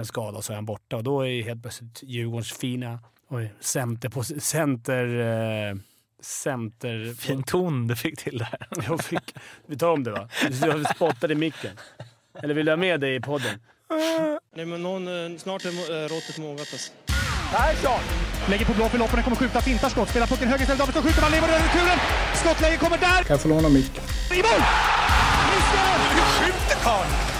en skada och så är han borta. Och då är helt plötsligt Djurgårdens fina oj, center... På, center eh, center... Fin ton du fick till där. Jag fick... Vi tar om det va? Du spottade i micken. Eller vill du ha med dig i podden? Nej, men någon, eh, snart är eh, råttet mogat alltså. Persson! Lägger på blå för loppen, kommer skjuta, fintar skott, spelar pucken höger istället, Davidsson skjuter, man lever över returen! Skottläge kommer där! Kan jag få låna micken? I mål! Hur skjuter karln?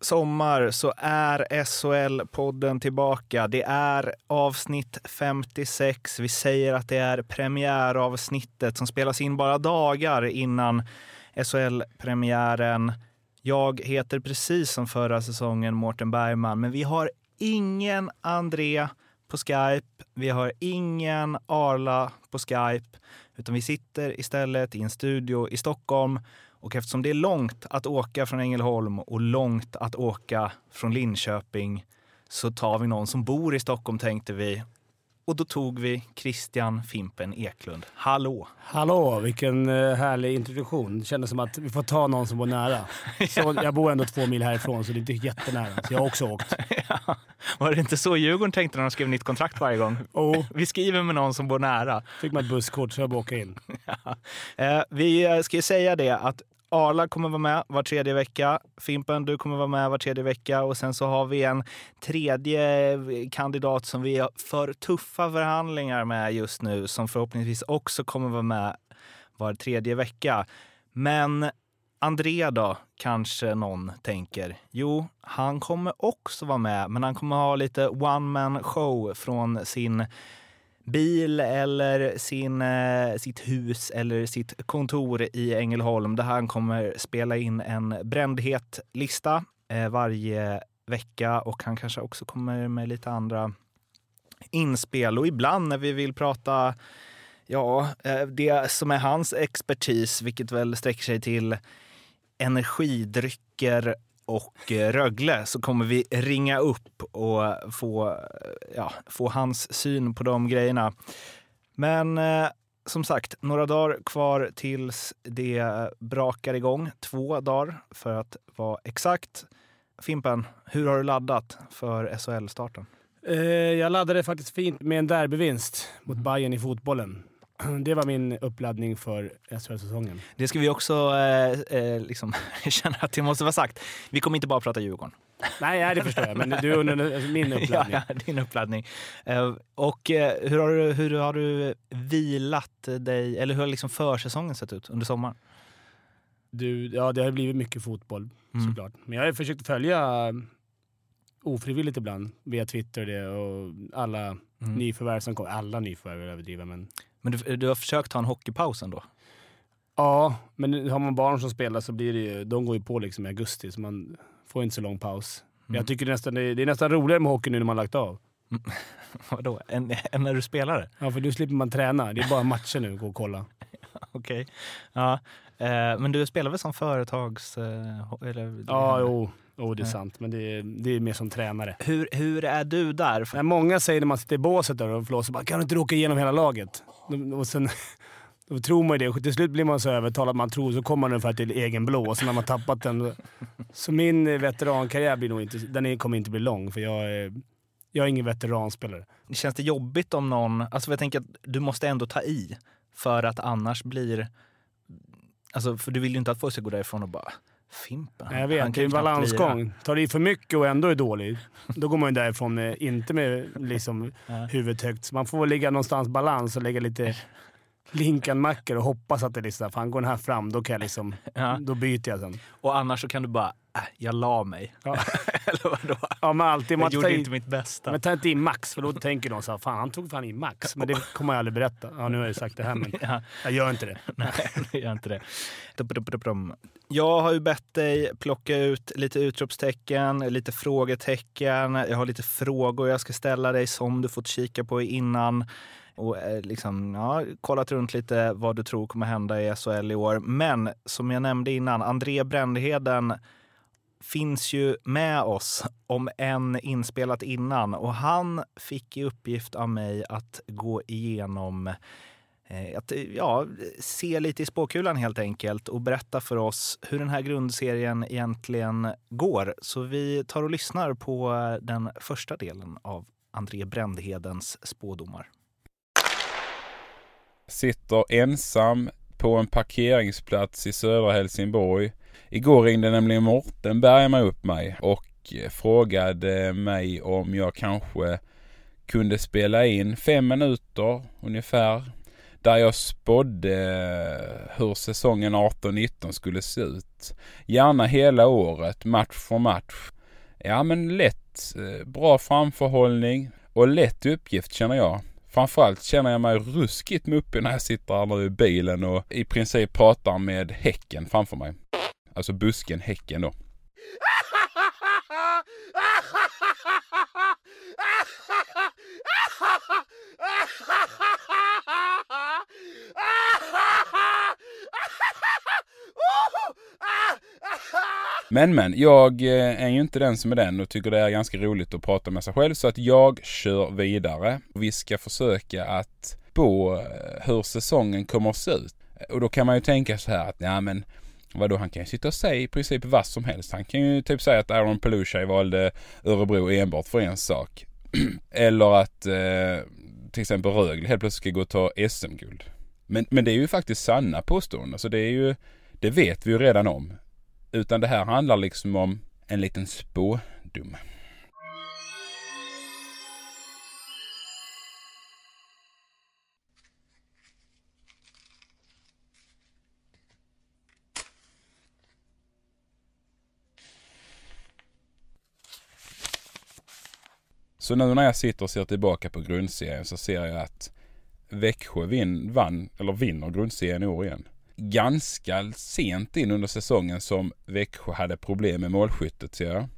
sommar så är SHL-podden tillbaka. Det är avsnitt 56. Vi säger att det är premiäravsnittet som spelas in bara dagar innan SHL-premiären. Jag heter precis som förra säsongen Mårten Bergman, men vi har ingen André på Skype. Vi har ingen Arla på Skype, utan vi sitter istället i en studio i Stockholm och eftersom det är långt att åka från Ängelholm och långt att åka från Linköping så tar vi någon som bor i Stockholm tänkte vi. Och då tog vi Christian Fimpen Eklund. Hallå! Hallå, vilken eh, härlig introduktion. Det kändes som att vi får ta någon som bor nära. Så jag bor ändå två mil härifrån, så det är inte jättenära. Så jag har också åkt. ja. Var det inte så Djurgården tänkte när de skrev nytt kontrakt varje gång? Oh. Vi skriver med någon som bor nära. Fick man ett busskort så jag bara åka in. ja. eh, vi ska ju säga det att Arla kommer vara med var tredje vecka. Fimpen, du kommer vara med var tredje vecka. Och sen så har vi en tredje kandidat som vi för tuffa förhandlingar med just nu, som förhoppningsvis också kommer vara med var tredje vecka. Men André då, kanske någon tänker. Jo, han kommer också vara med, men han kommer ha lite one man show från sin bil eller sin, eh, sitt hus eller sitt kontor i Ängelholm där han kommer spela in en brändhet lista eh, varje vecka och han kanske också kommer med lite andra inspel. Och ibland när vi vill prata ja, eh, det som är hans expertis, vilket väl sträcker sig till energidrycker och eh, Rögle så kommer vi ringa upp och få, ja, få hans syn på de grejerna. Men eh, som sagt, några dagar kvar tills det brakar igång. Två dagar för att vara exakt. Fimpen, hur har du laddat för SHL-starten? Eh, jag laddade faktiskt fint med en derbyvinst mot Bayern i fotbollen. Det var min uppladdning för SHL-säsongen. Det ska vi också eh, eh, liksom, känna att det måste vara sagt. Vi kommer inte bara prata Djurgården. Nej, det förstår jag. Men du undrar min uppladdning. ja, din uppladdning. Eh, och eh, hur, har du, hur har du vilat dig, eller hur har liksom försäsongen sett ut under sommaren? Du, ja, det har blivit mycket fotboll mm. såklart. Men jag har försökt följa ofrivilligt ibland via Twitter och, det, och alla mm. nyförvärv som kommer. Alla nyförvärv är överdriva, men men du, du har försökt ta en hockeypaus ändå? Ja, men har man barn som spelar så blir det ju, de går ju på liksom i augusti, så man får inte så lång paus. Mm. Jag tycker det är, nästan, det är nästan roligare med hockey nu när man lagt av. Vadå? Än, än när du spelar? Ja, för nu slipper man träna. Det är bara matcher nu, gå och kolla. Okej. Okay. Ja. Eh, men du spelar väl som företags... Eh, eller, ja, jo. Jo, det är sant. Men det är, det är mer som tränare. Hur, hur är du där? Nej, många säger när man sitter i båset där och flåsar bara “Kan du inte åka igenom hela laget?” och sen, Då tror man ju det. Till slut blir man så övertalad man tror, så kommer man ungefär till egen blå och sen har man tappat den. Så min veterankarriär blir nog inte, den kommer inte bli lång, för jag är, jag är ingen veteranspelare. Känns det jobbigt om någon... Alltså jag tänker att du måste ändå ta i, för att annars blir... Alltså, för du vill ju inte att folk ska gå därifrån och bara Fimpen. Jag vet, det är en balansgång. Tar du i för mycket och ändå är dålig, då går man ju därifrån med, inte med liksom huvudet högt. Så man får ligga någonstans balans och lägga lite Linkan-mackor och hoppas att det liksom, fan går den här fram, då kan jag liksom, ja. då byter jag sen. Och annars så kan du bara, äh, jag la mig. Ja. Eller vadå? Ja, men alltid, jag gjorde inte mitt bästa. Men ta inte in max, för då tänker de så här, fan han tog fan in max. Men det kommer jag aldrig berätta. Ja, nu har jag sagt det här, men ja. jag gör inte det. Nej, jag gör inte det. Jag har ju bett dig plocka ut lite utropstecken, lite frågetecken. Jag har lite frågor jag ska ställa dig som du fått kika på innan. och eh, liksom, ja, kollat runt lite vad du tror kommer hända i SHL i år. Men som jag nämnde innan, André Brändheden finns ju med oss, om än inspelat innan. Och han fick i uppgift av mig att gå igenom eh, att eh, ja, se lite i spåkulan helt enkelt och berätta för oss hur den här grundserien egentligen går. Så vi tar och lyssnar på eh, den första delen av André Brändhedens spådomar. Sitter ensam på en parkeringsplats i södra Helsingborg. Igår ringde nämligen Morten Bergman upp mig och eh, frågade mig om jag kanske kunde spela in fem minuter ungefär där jag spådde hur säsongen 18-19 skulle se ut. Gärna hela året, match för match. Ja men lätt, eh, bra framförhållning och lätt uppgift känner jag. Framförallt känner jag mig ruskigt muppig när jag sitter här nu i bilen och i princip pratar med häcken framför mig. Alltså busken, häcken då. Men men, jag eh, är ju inte den som är den och tycker det är ganska roligt att prata med sig själv så att jag kör vidare. Vi ska försöka att spå eh, hur säsongen kommer att se ut. Och då kan man ju tänka så här att ja men Vadå, han kan ju sitta och säga i princip vad som helst. Han kan ju typ säga att Aaron Pelushaj valde Örebro enbart för en sak. Eller att eh, till exempel Rögle helt plötsligt ska gå och ta SM-guld. Men, men det är ju faktiskt sanna påståenden. Så det är ju, det vet vi ju redan om. Utan det här handlar liksom om en liten spådom. Så nu när jag sitter och ser tillbaka på grundserien så ser jag att Växjö vin, vann, eller vinner grundserien i år igen. Ganska sent in under säsongen som Växjö hade problem med målskyttet ser jag.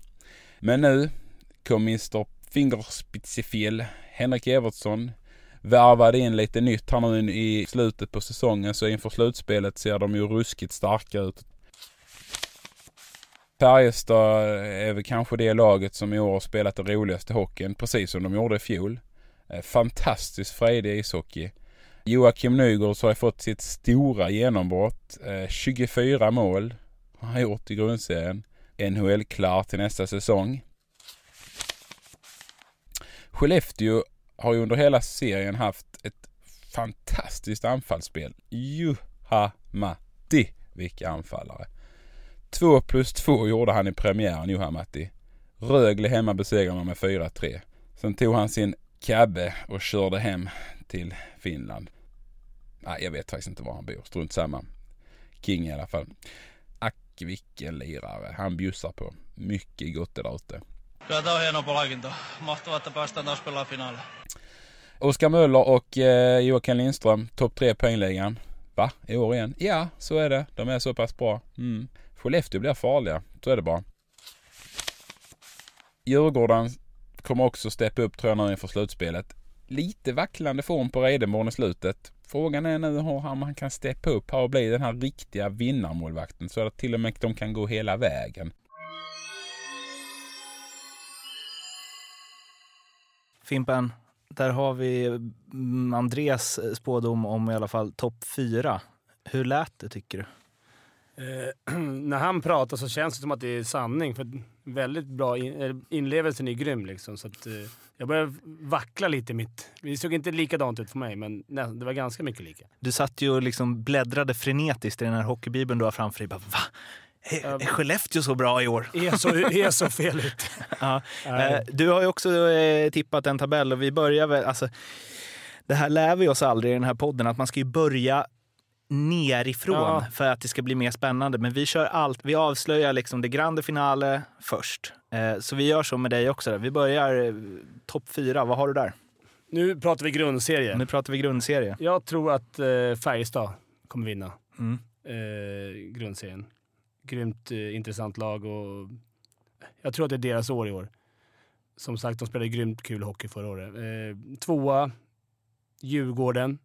Men nu kom Mr Fingerspitzefjäll, Henrik Evertsson, värvade in lite nytt här nu i slutet på säsongen så inför slutspelet ser de ju ruskigt starka ut. Färjestad är väl kanske det laget som i år har spelat den roligaste hockeyn, precis som de gjorde i fjol. Eh, fantastiskt frejdig ishockey. Joakim Nygårds har fått sitt stora genombrott. Eh, 24 mål har han gjort i grundserien. NHL klar till nästa säsong. Skellefteå har ju under hela serien haft ett fantastiskt anfallsspel. Juha-Matti, vilka anfallare. 2 plus 2 gjorde han i premiären, Juha-Matti. Rögle hemma besegrade man med 4-3. Sen tog han sin cabbe och körde hem till Finland. Nej, jag vet faktiskt inte var han bor. Strunt samma. King i alla fall. Ack vilken lirare. Han bjussar på. Mycket gott där ute. Kyllä tämä on hieno palkinto. Mahtavaa, että päästään taas pelaamaan finaali. Oskar Möller och eh, Joakim Lindström, topp tre poängligan. Va? I år igen? Ja, så är det. De är så pass bra. Mm. Skellefteå blir farliga. Så är det bara. Djurgården kommer också steppa upp tror jag nu inför slutspelet. Lite vacklande form på Redenborn i slutet. Frågan är nu hur han kan steppa upp här och bli den här riktiga vinnarmålvakten så att till och med de kan gå hela vägen. Fimpen, där har vi mm, Andres eh, spådom om i alla fall topp fyra. Hur lät det tycker du? Eh, när han pratar så känns det som att det är sanning. För väldigt bra in, eh, inlevelsen är grym liksom. Så att, eh, jag börjar vackla lite mitt... Det såg inte likadant ut för mig, men nej, det var ganska mycket lika. Du satt ju och liksom bläddrade frenetiskt i den här hockeybibeln du har framför dig. Bara, Va? Är, är Skellefteå så bra i år? Är så, är så fel ut. ja. Eh, du har ju också eh, tippat en tabell och vi börjar väl... Alltså, det här lär vi oss aldrig i den här podden, att man ska ju börja nerifrån ja. för att det ska bli mer spännande. Men vi kör allt. Vi avslöjar liksom det grande finale först. Eh, så vi gör så med dig också. Där. Vi börjar eh, topp fyra. Vad har du där? Nu pratar vi grundserie. Nu pratar vi grundserie. Jag tror att eh, Färjestad kommer vinna mm. eh, grundserien. Grymt intressant lag och jag tror att det är deras år i år. Som sagt, de spelade grymt kul hockey förra året. Tvåa Djurgården.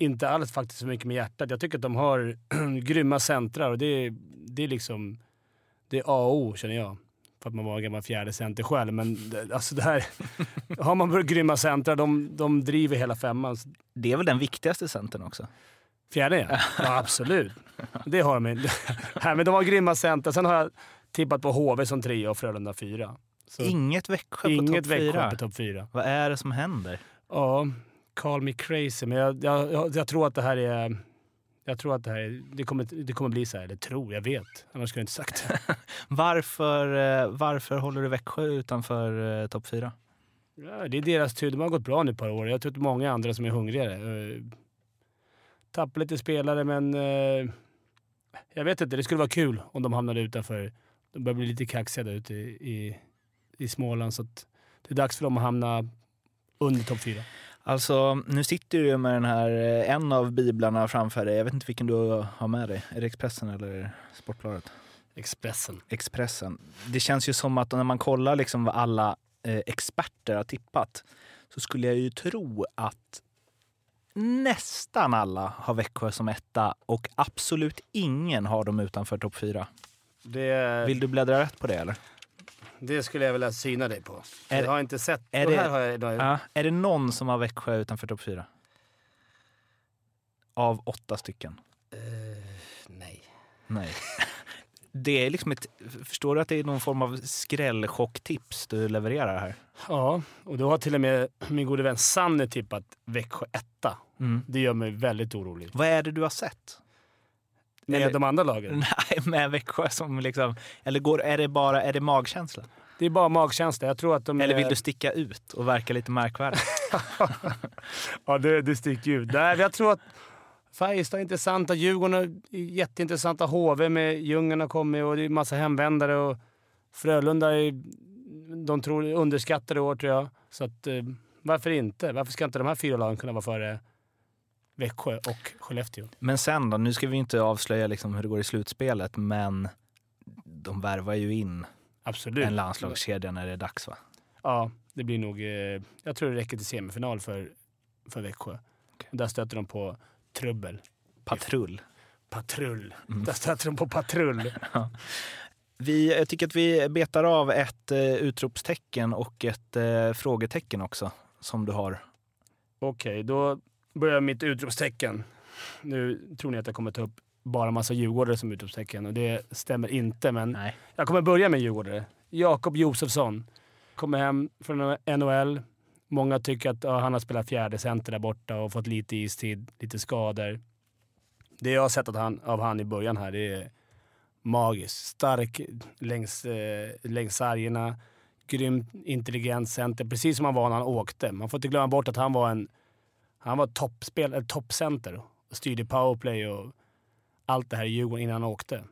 Inte alls faktiskt så mycket med hjärtat. Jag tycker att de har grymma centrar och det är, det är liksom... Det är A och O känner jag. För att man var en gammal fjärde center själv. Men alltså det här... har man grymma centrar, de, de driver hela femman. Det är väl den viktigaste centern också? Fjärde ja. ja absolut. Det har de. Nej, men de har grymma centrar. Sen har jag tippat på HV som trea och Frölunda fyra. Så Inget Växjö på inget topp Växjö fyra. på topp fyra. Vad är det som händer? Ja, call me crazy, men jag, jag, jag, tror att det här är... Jag tror att det här är, det kommer, det kommer bli så här. Eller tror, jag vet. Annars skulle jag inte sagt det. Varför, eh, varför håller du Växjö utanför eh, topp fyra? Ja, det är deras tur. De har gått bra nu ett par år. Jag tror att det är många andra som är hungrigare. Uh, tappar lite spelare, men... eh, jag vet inte. Det skulle vara kul om de hamnade utanför. De börjar bli lite kaxiga där ute i, i, i Småland. Så att det är dags för dem att hamna under topp fyra. Alltså, nu sitter du med den här, eh, en av biblarna framför dig. Jag vet inte vilken du har med dig. Är det Expressen eller Sportbladet? Expressen. Expressen. Det känns ju som att när man kollar liksom vad alla eh, experter har tippat så skulle jag ju tro att nästan alla har Växjö som etta och absolut ingen har dem utanför topp fyra. Det, Vill du bläddra rätt på det eller? Det skulle jag vilja syna dig på. Är- jag har inte sett... är de det- här har jag, de, Ja. Är det någon som har Växjö utanför topp fyra? Av åtta stycken? nej. Nej. Det är liksom ett, förstår du att det är någon form av skrällchocktips du levererar här? Ja, och då har till och med min gode vän Sanne tippat Växjö etta. Mm. Det gör mig väldigt orolig. Vad är det du har sett? Med Eller- de andra lagen. Nej, med Växjö som liksom... Eller går, är det bara är det magkänsla? Det är bara magkänsla. Jag tror att de Eller är- vill du sticka ut och verka lite märkvärdig? Ja, det, det sticker ut. Nej, jag tror att Färjestad är intressanta, Djurgården är jätteintressanta, HV med Djungeln har kommit och det är massa hemvändare. Och Frölunda är, de tror, underskattade år tror jag. Så att, eh, varför inte? Varför ska inte de här fyra lagen kunna vara före Växjö och Skellefteå? Men sen då? Nu ska vi inte avslöja liksom hur det går i slutspelet, men de värvar ju in Absolut. en landslagskedja när det är dags va? Ja, det blir nog... Eh, jag tror det räcker till semifinal för, för Växjö. Och Där stöter de på trubbel. Patrull. Patrull. Där stöter de på patrull. Vi, jag tycker att vi betar av ett eh, utropstecken och ett eh, frågetecken också, som du har. Okej, då börjar mitt utropstecken. Nu tror ni att jag kommer ta upp bara massa djurgårdare som utropstecken och det stämmer inte, men Nej. jag kommer börja med djurgårdare. Jakob Josefsson kommer hem från NHL. Många tycker att ja, han har spelat fjärde center där borta och fått lite istid, lite skador. Det jag har sett att han, av han i början här, det är magiskt. Stark längs, eh, längs sargerna. Grymt intelligent center, precis som han var när han åkte. Man får inte glömma bort att han var en han var toppspel, eller toppcenter och styrde powerplay och allt det här i Djurgården innan han åkte.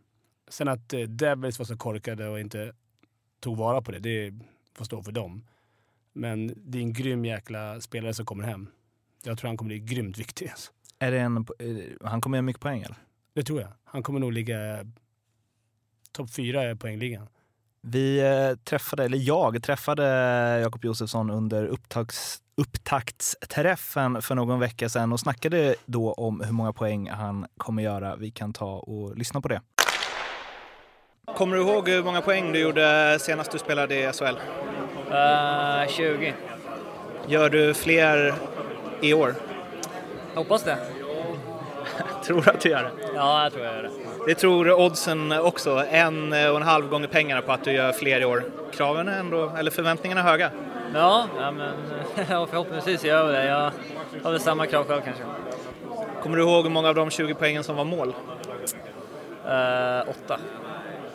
Sen att eh, Devils var så korkade och inte tog vara på det, det får stå för dem. Men det är en grym jäkla spelare som kommer hem. Jag tror han kommer bli grymt viktig. alltså. Är det en, eh, han kommer göra mycket poäng eller? Det tror jag. Han kommer nog ligga topp fyra i poängligan. Vi eh, träffade, eller jag träffade Jakob Josefsson under upptakts, upptaktsträffen för någon vecka sedan och snackade då om hur många poäng han kommer göra. Vi kan ta och lyssna på det. Kommer du ihåg hur många poäng du gjorde senast du spelade i SHL? Uh, 20. Gör du fler i år? Hoppas det. Tror du att du gör det? Ja, jag tror jag gör det. Det tror oddsen också. En och en halv gånger pengarna på att du gör fler i år. Kraven är ändå, eller förväntningarna är höga. Ja, ja men förhoppningsvis gör vi det. Jag har väl samma krav själv kanske. Kommer du ihåg hur många av de 20 poängen som var mål? Uh, åtta.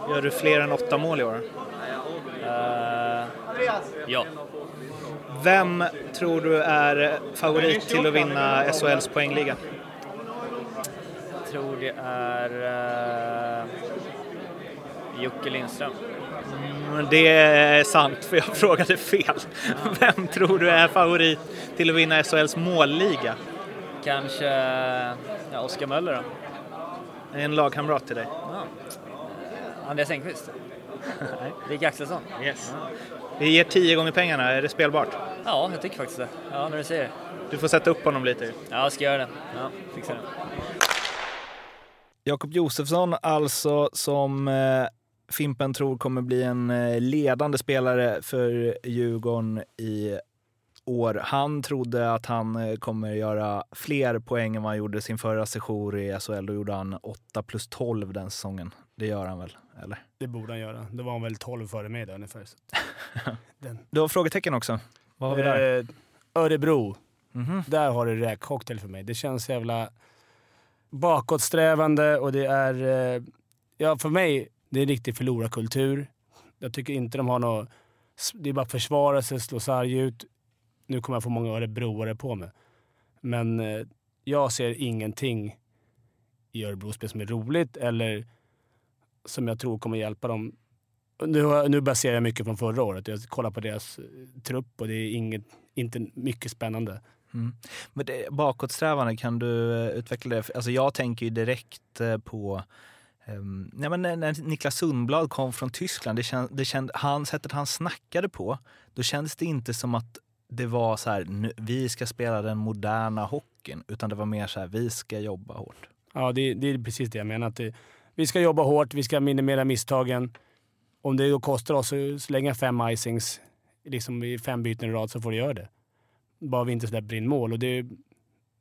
Gör du fler än åtta mål i år? Uh, ja. Vem tror du är favorit till att vinna SHLs poängliga? Tror det är uh, Jocke Lindström. Mm, Det är sant, för jag frågade fel. Vem tror du är favorit till att vinna SHLs målliga? Kanske ja, Oskar Möller då? En lagkamrat till dig. Ja. Andreas Engqvist? Dick Axelsson. Yes. Vi ger tio gånger pengarna, är det spelbart? Ja, jag tycker faktiskt det. Ja, när du säger det. Du får sätta upp honom lite. Ja, jag ska göra det. Ja, fixa det. Jakob Josefsson alltså som eh, Fimpen tror kommer bli en eh, ledande spelare för Djurgården i år. Han trodde att han eh, kommer göra fler poäng än vad han gjorde sin förra sejour i SHL. Då gjorde han 8 plus 12 den säsongen. Det gör han väl? Eller? Det borde han göra. Det var han väl 12 före mig där ungefär. Den. Du har frågetecken också. Vad har vi där? Örebro. Mhm. Där har det räkcocktail för mig. Det känns jävla bakåtsträvande och det är... Eh, ja, för mig, det är en riktig förlorarkultur. Jag tycker inte de har något... Det är bara att försvara sig, slå sarg ut. Nu kommer jag få många örebroare på mig. Men eh, jag ser ingenting i Örebrospel som är roligt eller som jag tror kommer hjälpa dem. Nu, nu baserar jag mycket från förra året. Jag kollar på deras eh, trupp och det är inget, inte mycket spännande. Mm. Men det, bakåtsträvande, kan du eh, utveckla det? Alltså jag tänker ju direkt eh, på um, nej men när, när Niklas Sundblad kom från Tyskland, det känd, det känd, han, sättet han snackade på, då kändes det inte som att det var så här, nu, vi ska spela den moderna hockeyn, utan det var mer så här, vi ska jobba hårt. Ja, det, det är precis det jag menar. Att det, vi ska jobba hårt, vi ska minimera misstagen. Om det då kostar oss att slänga fem icings liksom i fem byten i rad så får du göra det. Bara vi inte släpper in mål. Och det,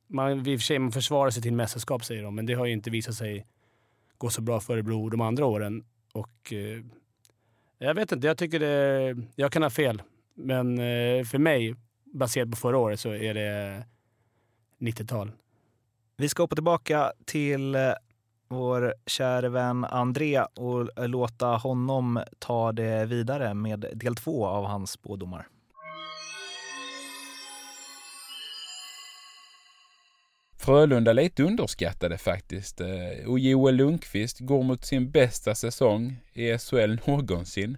man, I och för sig, man försvarar sig till mästerskap säger de, men det har ju inte visat sig gå så bra för Örebro de andra åren. Och, eh, jag vet inte, jag tycker det... Jag kan ha fel, men eh, för mig, baserat på förra året, så är det 90-tal. Vi ska hoppa tillbaka till eh, vår käre vän André och eh, låta honom ta det vidare med del två av hans spådomar. Frölunda lite underskattade faktiskt. Eh, Och Joel Lundqvist går mot sin bästa säsong i SHL någonsin.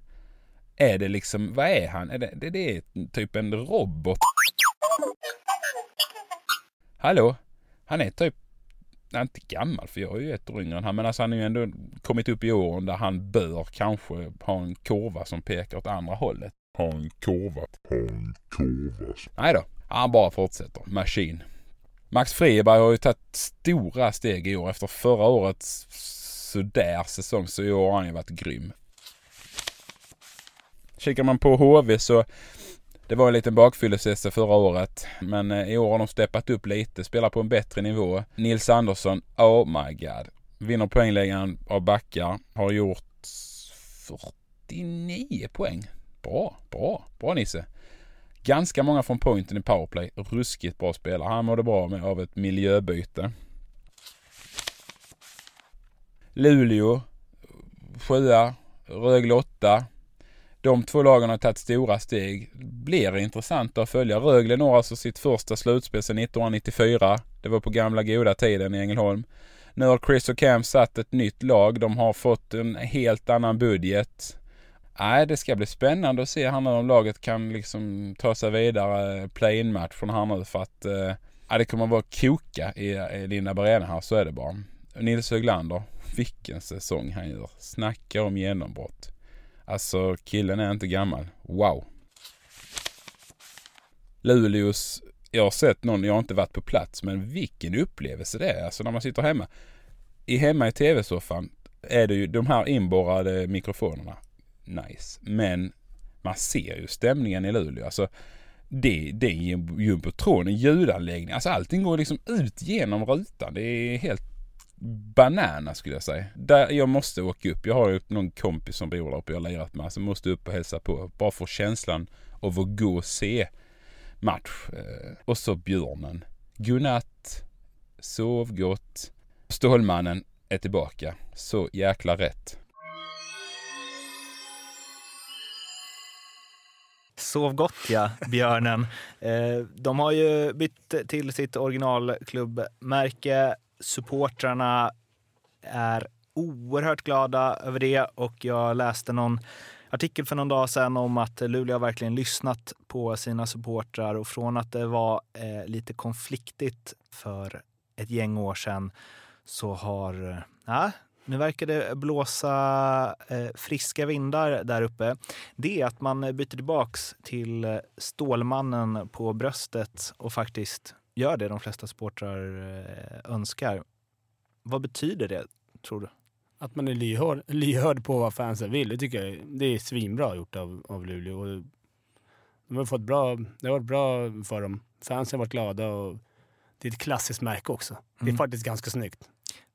Är det liksom, vad är han? Är det, det, det är typ en robot. Hallå? Han är typ, han är inte gammal för jag är ju ett år yngre än han, men alltså han är ju ändå kommit upp i åren där han bör kanske ha en kurva som pekar åt andra hållet. Ha en kurva. Ha en kurva. Nej då, han bara fortsätter. Maskin. Max Friberg har ju tagit stora steg i år. Efter förra årets sådär säsong så i år har han ju varit grym. Kikar man på HV så det var en liten bakfyllesesse förra året. Men eh, i år har de steppat upp lite, spelar på en bättre nivå. Nils Andersson, oh my god. Vinner poängläggaren av backar. Har gjort 49 poäng. Bra, bra, bra Nisse. Ganska många från pointen i powerplay. Ruskigt bra spelare. Han mådde bra med, av ett miljöbyte. Luleå, sjua, Rögle åtta. De två lagen har tagit stora steg. Blir intressant att följa. Rögle når alltså sitt första slutspel sedan 1994. Det var på gamla goda tiden i Ängelholm. Nu har Chris och Cam satt ett nytt lag. De har fått en helt annan budget. Nej, det ska bli spännande att se här nu om laget kan liksom ta sig vidare play-in-matchen här nu för att eh, det kommer att vara koka i, i Linda Arena här, så är det bara. Nils Höglander, vilken säsong han gör. Snacka om genombrott. Alltså killen är inte gammal. Wow. Luleås, jag har sett någon, jag har inte varit på plats, men vilken upplevelse det är. Alltså när man sitter hemma. I hemma i tv-soffan är det ju de här inborrade mikrofonerna. Nice. Men man ser ju stämningen i Luleå. Alltså det, det är en jumbotron, en ljudanläggning. Alltså allting går liksom ut genom rutan. Det är helt banana skulle jag säga. Där jag måste åka upp. Jag har ju någon kompis som bor där uppe jag har lirat med. Så jag måste upp och hälsa på. Bara få känslan av att gå och se match. Eh, och så björnen. Godnatt. Sov gott. Stålmannen är tillbaka. Så jäkla rätt. Sov gott ja, björnen. Eh, de har ju bytt till sitt originalklubbmärke. Supportrarna är oerhört glada över det och jag läste någon artikel för någon dag sedan om att Luleå har verkligen lyssnat på sina supportrar och från att det var eh, lite konfliktigt för ett gäng år sedan så har, eh, ja, nu verkar det blåsa eh, friska vindar där uppe. Det är att man byter tillbaks till eh, Stålmannen på bröstet och faktiskt gör det de flesta supportrar eh, önskar. Vad betyder det, tror du? Att man är lyhörd, lyhörd på vad fansen vill, det tycker jag det är svinbra gjort av, av Luleå. De har fått bra, det har varit bra för dem. Fansen har varit glada och det är ett klassiskt märke också. Det är Mm. faktiskt ganska snyggt.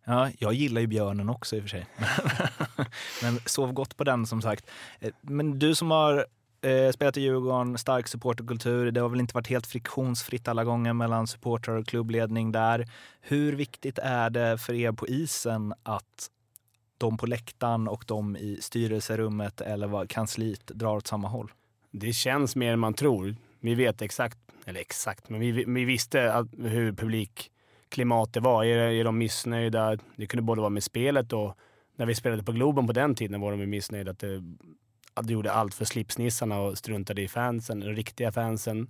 Ja, jag gillar ju björnen också i och för sig. Men sov gott på den som sagt. Eh, men du som har eh, spelat i Djurgården, stark supporterkultur. Det har väl inte varit helt friktionsfritt alla gånger mellan supportrar och klubbledning där. Hur viktigt är det för er på isen att de på läktaren och de i styrelserummet eller vad, kansliet drar åt samma håll? Det känns mer än man tror. Vi vet exakt, eller exakt, men vi, vi visste att, hur klimat det var. Är, är de missnöjda? Det kunde både vara med spelet och när vi spelade på Globen på den tiden var de missnöjda att det, att det gjorde allt för slipsnissarna och struntade i fansen, de riktiga fansen.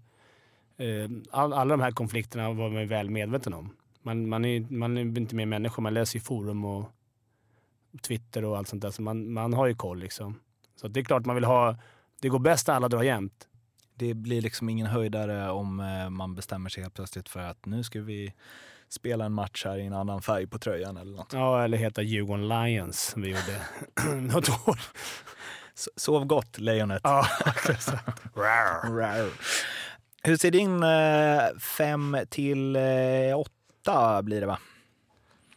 Eh, all, alla de här konflikterna var man ju väl medveten om. Man, man, är, man är inte mer människa, man läser ju forum och Twitter och allt sånt där, så man, man har ju koll liksom. Så det är klart man vill ha... Det går bäst när alla drar jämnt. Det blir liksom ingen höjdare om eh, man bestämmer sig helt plötsligt för att nu ska vi spela en match här i en annan färg på tröjan eller något. Ja, eller heta Djurgården Lions som vi gjorde något år. Sov gott, lejonet. Ja, Rar. Hur ser din eh, fem till eh, åtta blir det va?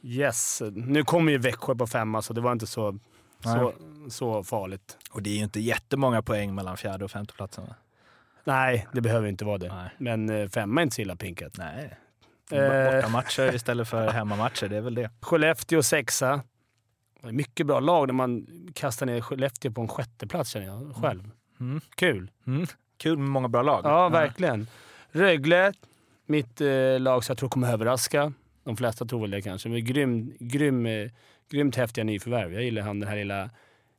Yes. Nu kommer ju Växjö på femma, så det var inte så, så, så farligt. Och det är ju inte jättemånga poäng mellan fjärde och femte platsen va? Nej, det behöver inte vara det. Nej. Men eh, femma är inte så illa pinkat. Nej. Eh. Bortamatcher istället för hemmamatcher, det är väl det. Skellefteå sexa. Mycket bra lag när man kastar ner Skellefteå på en sjätteplats känner jag själv. Mm. Kul. Mm. Kul med många bra lag. Ja, verkligen. Rögle, mitt eh, lag som jag tror kommer överraska. De flesta tror väl det kanske. Men grym, grym, eh, grymt häftiga nyförvärv. Jag gillar han den här lilla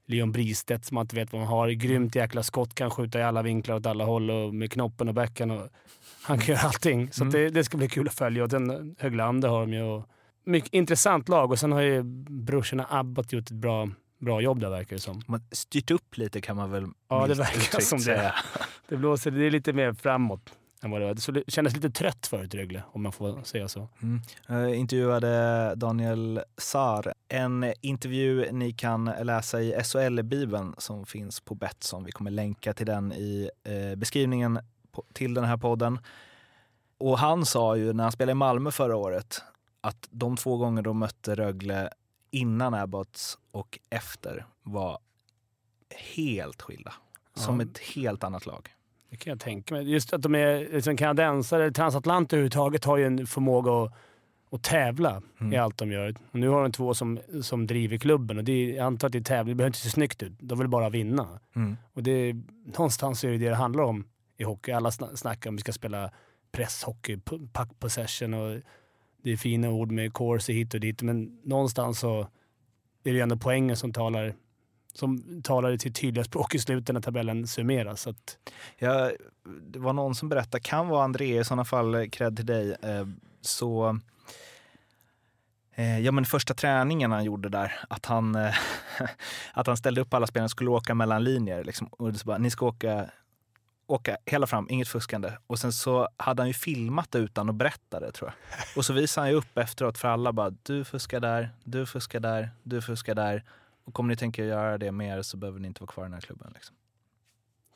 Leon Bristedt som man inte vet vad man har. Grymt jäkla skott, kan skjuta i alla vinklar åt alla håll och med knoppen och bäcken. Och han kan göra allting. Så att det, det ska bli kul att följa. Och den Höglander har de ju. Och mycket intressant lag och sen har ju brorsorna Abbott gjort ett bra, bra jobb där verkar det som. Man styrt upp lite kan man väl Ja, det verkar som det. Det blåser, det är lite mer framåt än vad det var. Det kändes lite trött förut Rögle, om man får säga så. Mm. Jag intervjuade Daniel Sar. En intervju ni kan läsa i SHL-bibeln som finns på Betsson. Vi kommer länka till den i eh, beskrivningen till den här podden. Och han sa ju när han spelade i Malmö förra året att de två gånger de mötte Rögle innan Abbots och efter var helt skilda. Som Ja. ett helt annat lag. Det kan jag tänka mig. Just att de är liksom kanadensare, transatlanter överhuvudtaget, har ju en förmåga att, att tävla Mm. i allt de gör. Och nu har de två som, som driver klubben och det är, jag antar att det är tävling. Det behöver inte se snyggt ut. De vill bara vinna. Mm. Och det någonstans är det det det handlar om i hockey. Alla sna- snackar om att vi ska spela presshockey, pu- puck possession och det är fina ord med corsi hit och dit. Men någonstans så är det ändå poängen som talar, som talade till tydliga språk i slutet när tabellen summeras. Så att, Ja, det var någon som berättade, kan vara André i sådana fall, eh, cred till dig. Eh, så, eh, ja men första träningen han gjorde där, att han, att han ställde upp alla spelarna skulle åka mellan linjer. Liksom, och så bara, ni ska åka, åka hela fram, inget fuskande. Och sen så hade han ju filmat det utan att berätta det tror jag. Och så visade han ju upp efteråt för alla bara, du fuskar där, du fuskar där, du fuskar där. Och kommer ni tänka göra det mer så behöver ni inte vara kvar i den här klubben. Liksom.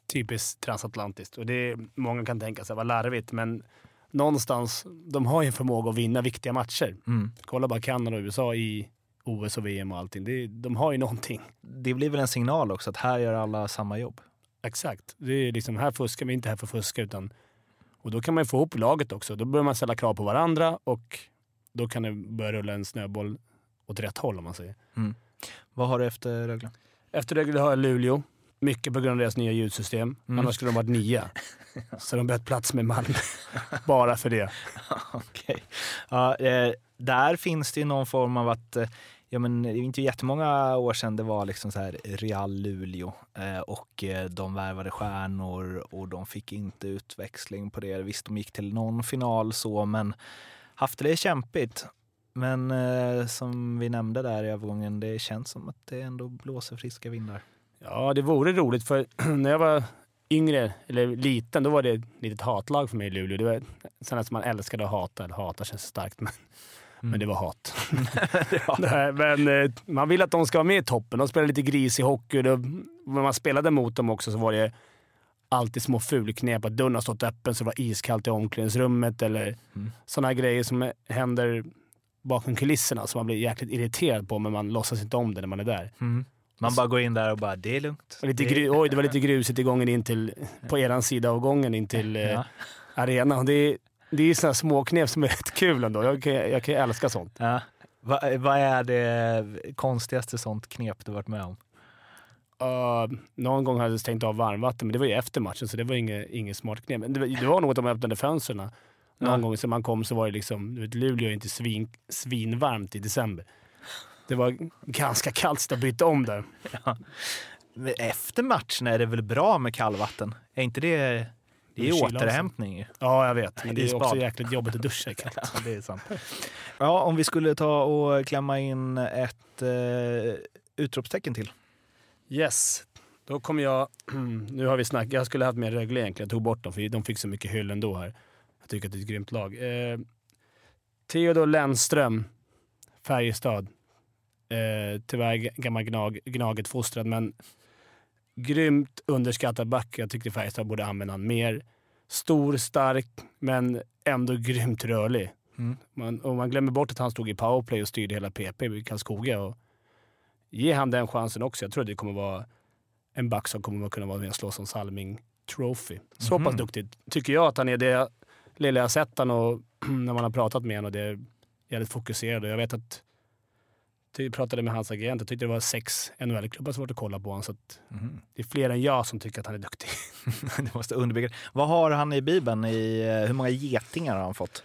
typiskt transatlantiskt. Och det är, många kan tänka sig vad larvigt, men någonstans, de har ju en förmåga att vinna viktiga matcher. Mm. Kolla bara Kanada och USA i OS och VM och allting. Det, de har ju någonting. Det blir väl en signal också att här gör alla samma jobb. Exakt. Det är liksom, här fuskar vi inte här för att fuska, utan... Och då kan man ju få ihop laget också. Då börjar man ställa krav på varandra och då kan det börja rulla en snöboll åt rätt håll om man säger. Vad har du efter Rögle? Efter Rögle har jag Luleå. Mycket på grund av deras nya ljudsystem. Mm. Annars skulle de varit nia. Så de bytt plats med Malmö. Bara för det. Okej. Ja, eh, där finns det ju någon form av att, eh, ja men det är inte jättemånga år sedan det var liksom så här Real Luleå eh, och de värvade stjärnor och de fick inte utväxling på det. Visst, de gick till någon final så, men haft det kämpigt. Men eh, som vi nämnde där i övergången, det känns som att det ändå blåser friska vindar. Ja, det vore roligt för när jag var yngre, eller liten, då var det ett litet hatlag för mig i Luleå. Det var sen att man älskade att hata, eller hata känns starkt, men, men det var hat. Nej, men eh, man vill att de ska vara med i toppen. De spelar lite grisig hockey. Då, när man spelade mot dem också så var det alltid små fulknep. Att dörren har stått öppen så det var iskallt i omklädningsrummet eller Mm. sådana grejer som händer bakom kulisserna som man blir jäkligt irriterad på men man låtsas inte om det när man är där. Mm. Man bara går in där och bara, det är lugnt. Och lite gru- oj, det var lite grusigt i gången in till, på eran sida av gången in till eh, Ja. arenan. Det är, det är sådana småknep som är rätt kul ändå. Jag kan, jag kan älska sånt. Ja. Va- Vad är det konstigaste sånt knep du varit med om? Uh, någon gång hade jag stängt av varmvatten, men det var ju efter matchen så det var inget, inget smart knep. Men det, var- det var nog att de öppnade fönstren. Någon Ja. gång som man kom så var det liksom, du vet, Luleå är inte svin, svinvarmt i december. Det var ganska kallt så jag bytte om där. Men Efter matchen är det väl bra med kallvatten? Är inte det... Det är återhämtning. Ja, jag vet. Men det är också jäkligt jobbigt att duscha i kallt. Ja, det är sant. Ja, om vi skulle ta och klämma in ett eh, utropstecken till. Yes. Då kommer jag... Nu har vi snackat. Jag skulle haft mer Rögle egentligen. Jag tog bort dem för de fick så mycket hyll ändå här. Jag tycker att det är ett grymt lag. Eh, Theodor Lennström, Färjestad. Eh, tyvärr gammal gnag, Gnaget fostrad, men grymt underskattad back. Jag tyckte Färjestad borde använda honom mer. Stor, stark, men ändå grymt rörlig. Mm. Man, och man glömmer bort att han stod i powerplay och styrde hela PP i Karlskoga. Och ge han den chansen också. Jag tror det kommer vara en back som kommer att kunna vara med och slå som Salming Trophy. Så pass Mhm. duktig tycker jag att han är. Det lilla jag har sett han och när man har pratat med honom och det är jävligt fokuserad. Jag vet att jag pratade med hans agent. Jag tyckte det var sex NHL-klubbar som varit och kollat på honom. Så Mhm. det är fler än jag som tycker att han är duktig. det måste underbygga. Vad har han i Bibeln? I, eh, hur många getingar har han fått?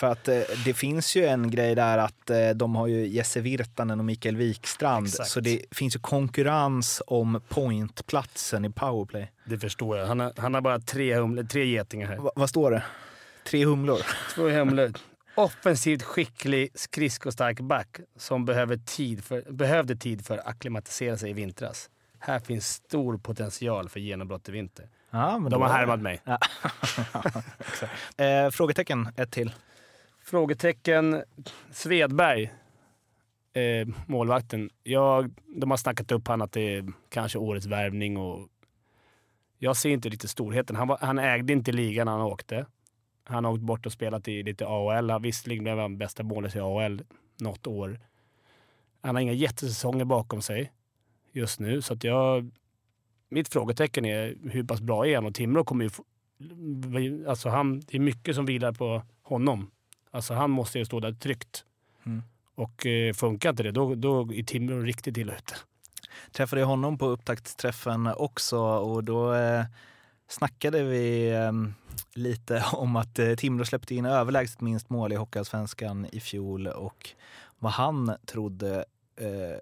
För att eh, det finns ju en grej där att eh, de har ju Jesse Virtanen och Mikael Wikstrand. Exakt. Så det finns ju konkurrens om pointplatsen i powerplay. Det förstår jag. Han har, han har bara tre, humle, tre getingar här. Va, vad står det? Tre humlor? Två humlor. Offensivt skicklig, skridskostark back som behöver tid för, behövde tid för att acklimatisera sig i vintras. Här finns stor potential för genombrott i vinter. Ja, men De har härmat mig. Ja. Eh, frågetecken, ett till. Frågetecken Svedberg, eh, målvakten. Jag, de har snackat upp han att det är kanske årets värvning och jag ser inte riktigt storheten. Han, var, han ägde inte ligan när han åkte. Han har åkt bort och spelat i lite AHL. Han visserligen blev han bästa målis i AHL något år. Han har inga jättesäsonger bakom sig just nu, så att jag... Mitt frågetecken är hur pass bra är han? Och Timrå kommer ju... Alltså han, det är mycket som vilar på honom. Alltså han måste ju stå där tryggt. Mm. Och eh, funkar inte det, då, då är Timrå riktigt illa ute. Träffade honom på upptaktsträffen också och då eh, snackade vi eh, lite om att eh, Timrå släppte in överlägset minst mål i Hockeyallsvenskan i fjol och vad han trodde eh,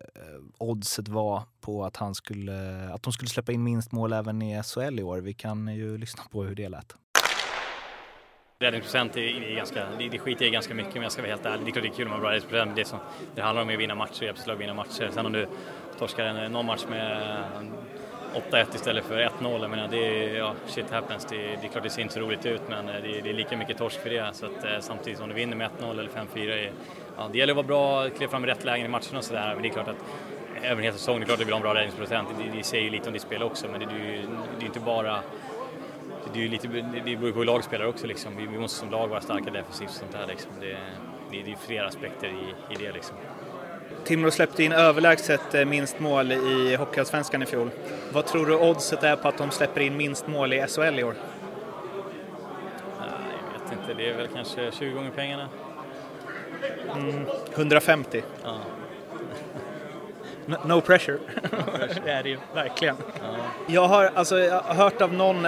oddset var på att, han skulle, att de skulle släppa in minst mål även i SHL i år. Vi kan ju lyssna på hur det lät. Räddningsprocent är, är ganska, det, det skiter jag i ganska mycket om jag ska vara helt ärlig. Det är klart det är kul med bra räddningsprocent, det, som, det handlar om att vinna matcher, hjälpa sitt lag att vinna matcher. Sen om du torskar en, någon match med 8-1 istället för 1-0, jag menar det är, ja, shit happens. Det, det är klart det ser inte så roligt ut, men eh, det, det är lika mycket torsk för det. Så att, eh, samtidigt som du vinner med 1-0 eller 5-4, är- ja, det gäller att vara bra, kliva fram i rätt lägen i matcherna och sådär, men det är klart att över en hel säsong, det är klart att du vill ha en bra räddningsprocent. Det, det säger ju lite om ditt spel också, men det, det, är ju- inte bara det, är lite, det beror på hur lag spelar också. Liksom. Vi, vi måste som lag vara starka defensivt och sånt där. Liksom. Det, det, det är flera aspekter i, i det. Liksom. Timrå släppte in överlägset eh, minst mål i Hockeyallsvenskan i fjol. Vad tror du oddset är på att de släpper in minst mål i SHL i år? Nej, jag vet inte, det är väl kanske 20 gånger pengarna. Mm, 150. Ja. No, no pressure. det är det ju, verkligen. Jag har, alltså, jag har hört av någon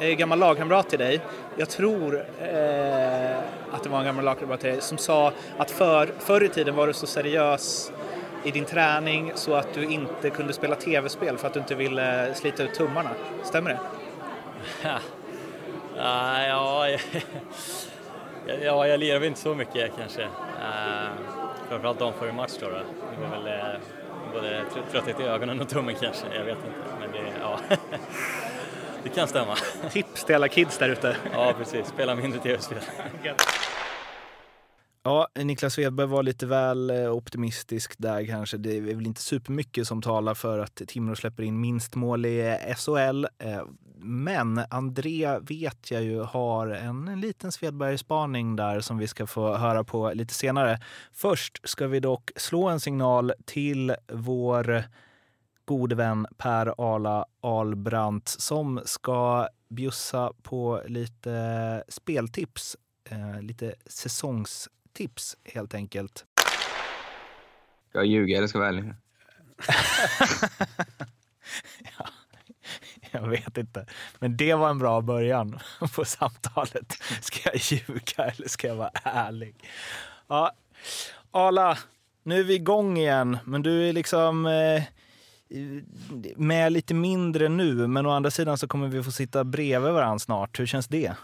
är ju gammal lagkamrat till dig, jag tror eh, att det var en gammal lagkamrat till dig, som sa att för, förr i tiden var du så seriös i din träning så att du inte kunde spela tv-spel för att du inte ville slita ut tummarna. Stämmer det? Ah, ja, ja, jag, ja, jag lirar väl inte så mycket kanske. Uh, framförallt dagen före match då. då. Det var väl eh, både trötthet i ögonen och tummen kanske, jag vet inte. Men det, ja. det kan stämma. Tips till alla kids där ute. Ja, precis. Spela mindre tv-spel. Ja, Niklas Svedberg var lite väl eh, optimistisk där kanske. Det är väl inte supermycket som talar för att Timrå släpper in minst mål i eh, SHL. Eh, Men André vet jag ju har en, en liten Svedberg-spaning där som vi ska få höra på lite senare. Först ska vi dock slå en signal till vår gode vän Per Ala Albrandt som ska bjussa på lite speltips, eh, lite säsongstips helt enkelt. Ska jag ljuga eller ska jag vara ärlig? ja, jag vet inte, men det var en bra början på samtalet. Ska jag ljuga eller ska jag vara ärlig? Ja, Ala, nu är vi igång igen, men du är liksom eh, med lite mindre nu, men å andra sidan så kommer vi få sitta bredvid varandra snart. Hur känns det?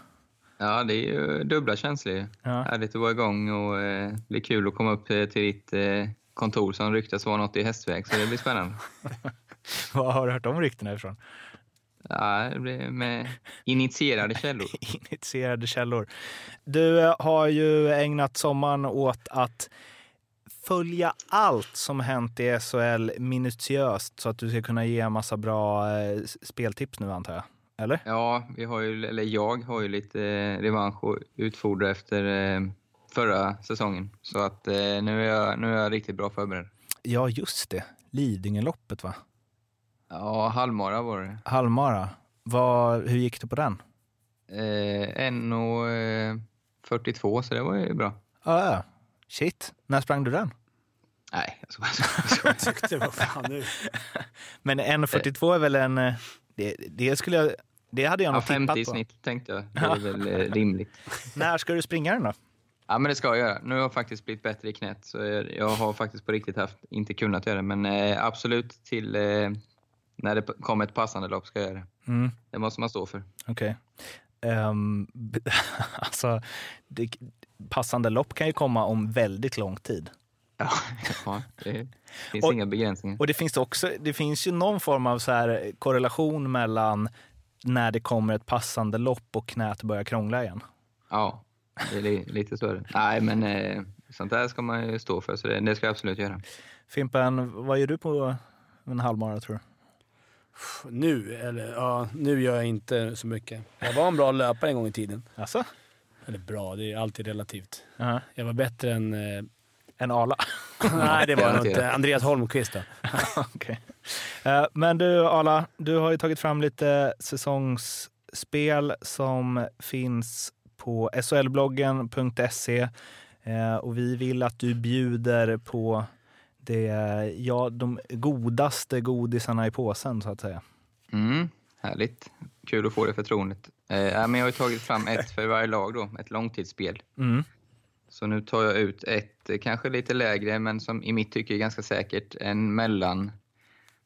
Ja, det är ju dubbla känslor. Ja. Härligt att vara igång och eh, det blir kul att komma upp till, till ditt eh, kontor som ryktas vara något i hästväg, så det blir spännande. Vad har du hört om ryktena ifrån? Ja, det blir med initierade källor. Initierade källor. Du eh, har ju ägnat sommaren åt att följa allt som hänt i SHL minutiöst så att du ska kunna ge en massa bra eh, speltips nu antar jag? Eller? Ja, vi har ju, eller jag har ju lite eh, revansch att utfordra efter eh, förra säsongen. Så att nu, är jag, nu är jag riktigt bra förberedd. Ja, just det. Lidingöloppet va? Ja, halvmara var det. Halvmara. Vad, hur gick det på den? Eh, 1.42, så det var ju bra. Ja. Shit. När sprang du den? Nej, jag ska bara... Jag tyckte, vad fan nu? Men 1.42 är väl en... eh, Det, det skulle jag... Det hade jag Ja, nog tippat 50 i på. snitt tänkte jag. Det är väl eh, rimligt. När ska du springa den då? Ja, men det ska jag göra. Nu har jag faktiskt blivit bättre i knät, så jag, har faktiskt på riktigt haft, inte kunnat göra det. Men eh, absolut till eh, när det kommer ett passande lopp ska jag göra det. Mm. Det måste man stå för. Okej. Ehm, b- alltså, det, passande lopp kan ju komma om väldigt lång tid. Ja, ja det finns Och- inga begränsningar. Och det finns, också, det finns ju någon form av så här korrelation mellan när det kommer ett passande lopp och knät börjar krångla igen. Ja, det är li, lite så. Nej, men eh, sånt där ska man ju stå för, så det, det ska jag absolut göra. Fimpen, vad gör du på en halvmara tror du? Nu? Eller ja, nu gör jag inte så mycket. Jag var en bra löpare en gång i tiden. Alltså? Eller bra, det är alltid relativt. Ja. Jag var bättre än... Eh, En ala? nej, det var Garanterat. inte. Andreas Holmqvist då. Okej. Eh, Men du Ala, du har ju tagit fram lite säsongsspel som finns på solbloggen.se Eh, och vi vill att du bjuder på det, ja, de godaste godisarna i påsen så att säga. Mm, härligt. Kul att få det förtroendet. Eh, men jag har tagit fram ett för varje lag, då, ett långtidsspel. Mm. Så nu tar jag ut ett, eh, kanske lite lägre, men som i mitt tycke är ganska säkert, en mellan,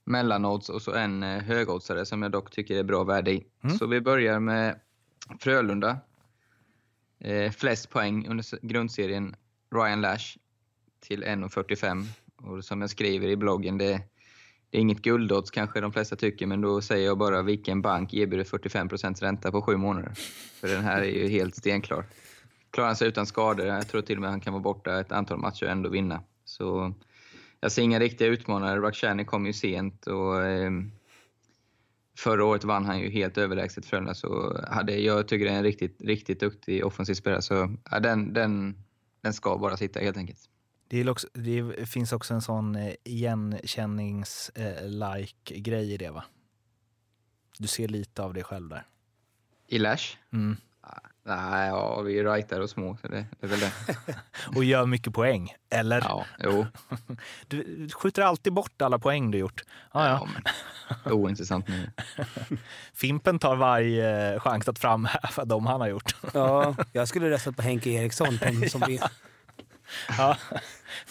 mellanodds och så en eh, högoddsare som jag dock tycker är bra värde i. Mm. Så vi börjar med Frölunda. Eh, flest poäng under grundserien, Ryan Lash, till 1,45. Och som jag skriver i bloggen, det, det är inget guldodds kanske de flesta tycker, men då säger jag bara vilken bank erbjuder 45% ränta på sju månader. För den här är ju helt stenklar. Klarar han sig utan skador, jag tror till och med han kan vara borta ett antal matcher och ändå vinna. Så jag ser inga riktiga utmanare. Rakhshani kom ju sent och eh, förra året vann han ju helt överlägset Frölunda. Så hade, jag tycker det är en riktigt, riktigt duktig offensiv spelare. Så ja, den, den, den ska bara sitta helt enkelt. Det, är också, det finns också en sån eh, igenkännings-like-grej i det va? Du ser lite av det själv där. I Lash? Mm. Nej, ja, vi är rightare och små, så det, det är väl det. Och gör mycket poäng, eller? Ja, jo. Du skjuter alltid bort alla poäng du gjort. Ja, ja. men, ointressant nu. Fimpen tar varje chans att framhäva de han har gjort. Ja, jag skulle röstat på Henke Eriksson på, som vi... Ja,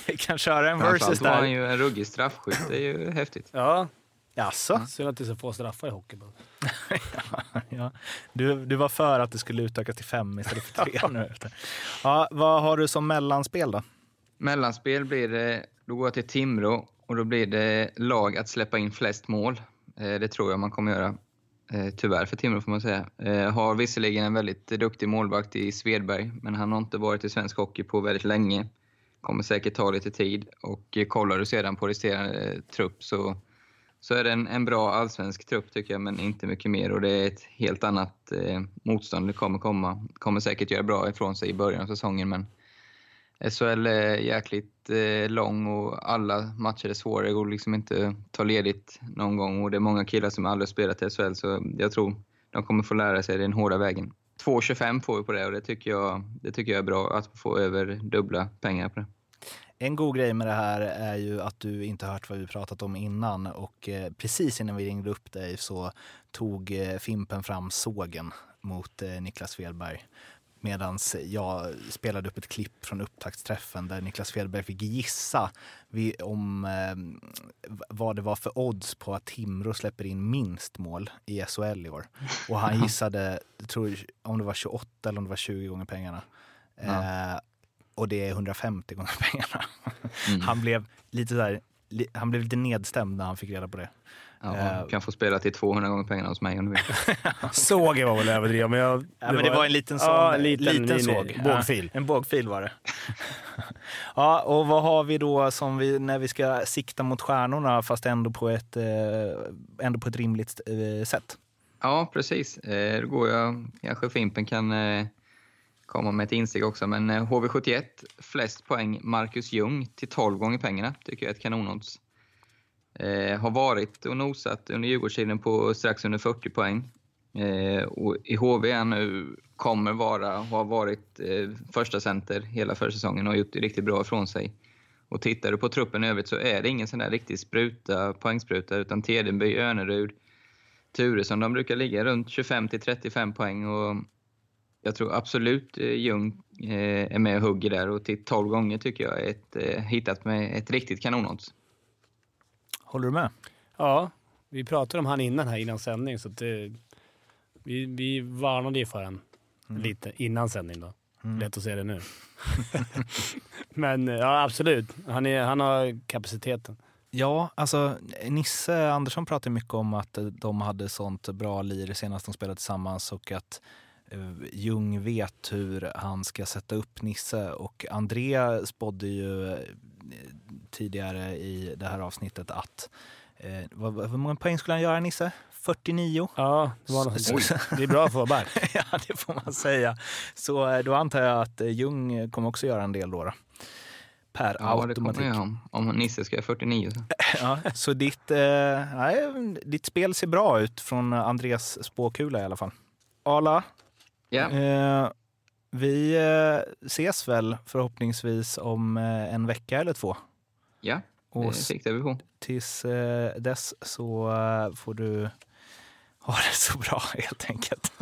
vi kan köra en versus var han där. ju en ruggig straffskytt, det är ju häftigt. Ja. Jaså? Synd att det är så få straffar i hockey. bara. Ja. Du, du var för att det skulle utökas till fem istället för tre nu. Ja, vad har du som mellanspel då? Mellanspel blir det, då går jag till Timrå och då blir det lag att släppa in flest mål. Eh, det tror jag man kommer göra. Eh, tyvärr för Timrå får man säga. Eh, har visserligen en väldigt duktig målvakt i Svedberg, men han har inte varit i svensk hockey på väldigt länge. Kommer säkert ta lite tid och eh, kollar du sedan på resterande trupp så, så är det en, en bra allsvensk trupp tycker jag, men inte mycket mer. Och det är ett helt annat eh, motstånd det kommer komma. Kommer säkert göra bra ifrån sig i början av säsongen, men SHL är jäkligt eh, lång och alla matcher är svåra. Det går liksom inte att ta ledigt någon gång och det är många killar som aldrig spelat i SHL så jag tror de kommer få lära sig den hårda vägen. 2,25 får vi på det och det tycker, jag, det tycker jag är bra att få över dubbla pengar på det. En god grej med det här är ju att du inte hört vad vi pratat om innan och eh, precis innan vi ringde upp dig så tog eh, Fimpen fram sågen mot Niklas Svedberg. Medan jag spelade upp ett klipp från upptaktsträffen där Niklas Svedberg fick gissa vi, om eh, vad det var för odds på att Timrå släpper in minst mål i SHL i år. Och han gissade, jag tror, om det var 28 eller om det var 20 gånger pengarna. Eh, och det är 150 gånger pengarna. Mm. Han, blev lite där, han blev lite nedstämd när han fick reda på det. Ja, Eh, kan få spela till 200 gånger pengarna hos mig om du vill. Såg var väl överdrivet, men jag... Ja, men det var en liten sån, ja, en liten, liten mini- såg. Bågfil. Ja, en bågfil var det. ja, och vad har vi då som vi, när vi ska sikta mot stjärnorna fast ändå på ett, eh, ändå på ett rimligt eh, sätt? Ja, precis. Eh, Då går jag, kanske Fimpen kan eh, komma med ett insteg också, men eh, HV71, flest poäng Marcus Ljung till 12 gånger pengarna, tycker jag är ett kanonodds. Eh, har varit och nosat under Djurgårdstiden på strax under 40 poäng. Eh, och I HV nu, kommer vara och har varit eh, första center hela försäsongen och har gjort det riktigt bra ifrån sig. Och tittar du på truppen i övrigt så är det ingen sån där riktig spruta, poängspruta, utan Tedenby, Önerud, Turesson, de brukar ligga runt 25 till 35 poäng och jag tror absolut eh, Ljung eh, är med och hugger där och till 12 gånger tycker jag är ett, eh, hittat med ett riktigt kanonodds. Håller du med? Ja, vi pratade om han innan här innan sändning, så det, vi, vi varnade ju för han lite innan sändning då. Lätt att se det nu. Men ja, absolut. Han, är, han har kapaciteten. Ja, alltså Nisse Andersson pratar mycket om att de hade sånt bra lir senast de spelade tillsammans och att eh, Ljung vet hur han ska sätta upp Nisse och André spådde ju eh, tidigare i det här avsnittet att eh, vad, hur många poäng skulle han göra Nisse? 49? Ja, det, var något, det är bra för att vara back. ja, det får man säga. Så eh, då antar jag att Ljung kommer också göra en del då. då. Per Ja, det automatik. kommer jag om, om Nisse ska göra 49. Så. Ja, så ditt, eh, nej, ditt spel ser bra ut från Andreas spåkula i alla fall. Arla, Ja. eh, vi eh, ses väl förhoppningsvis om eh, en vecka eller två. Ja, Och det siktar vi på. tills eh, dess så får du ha det så bra helt enkelt.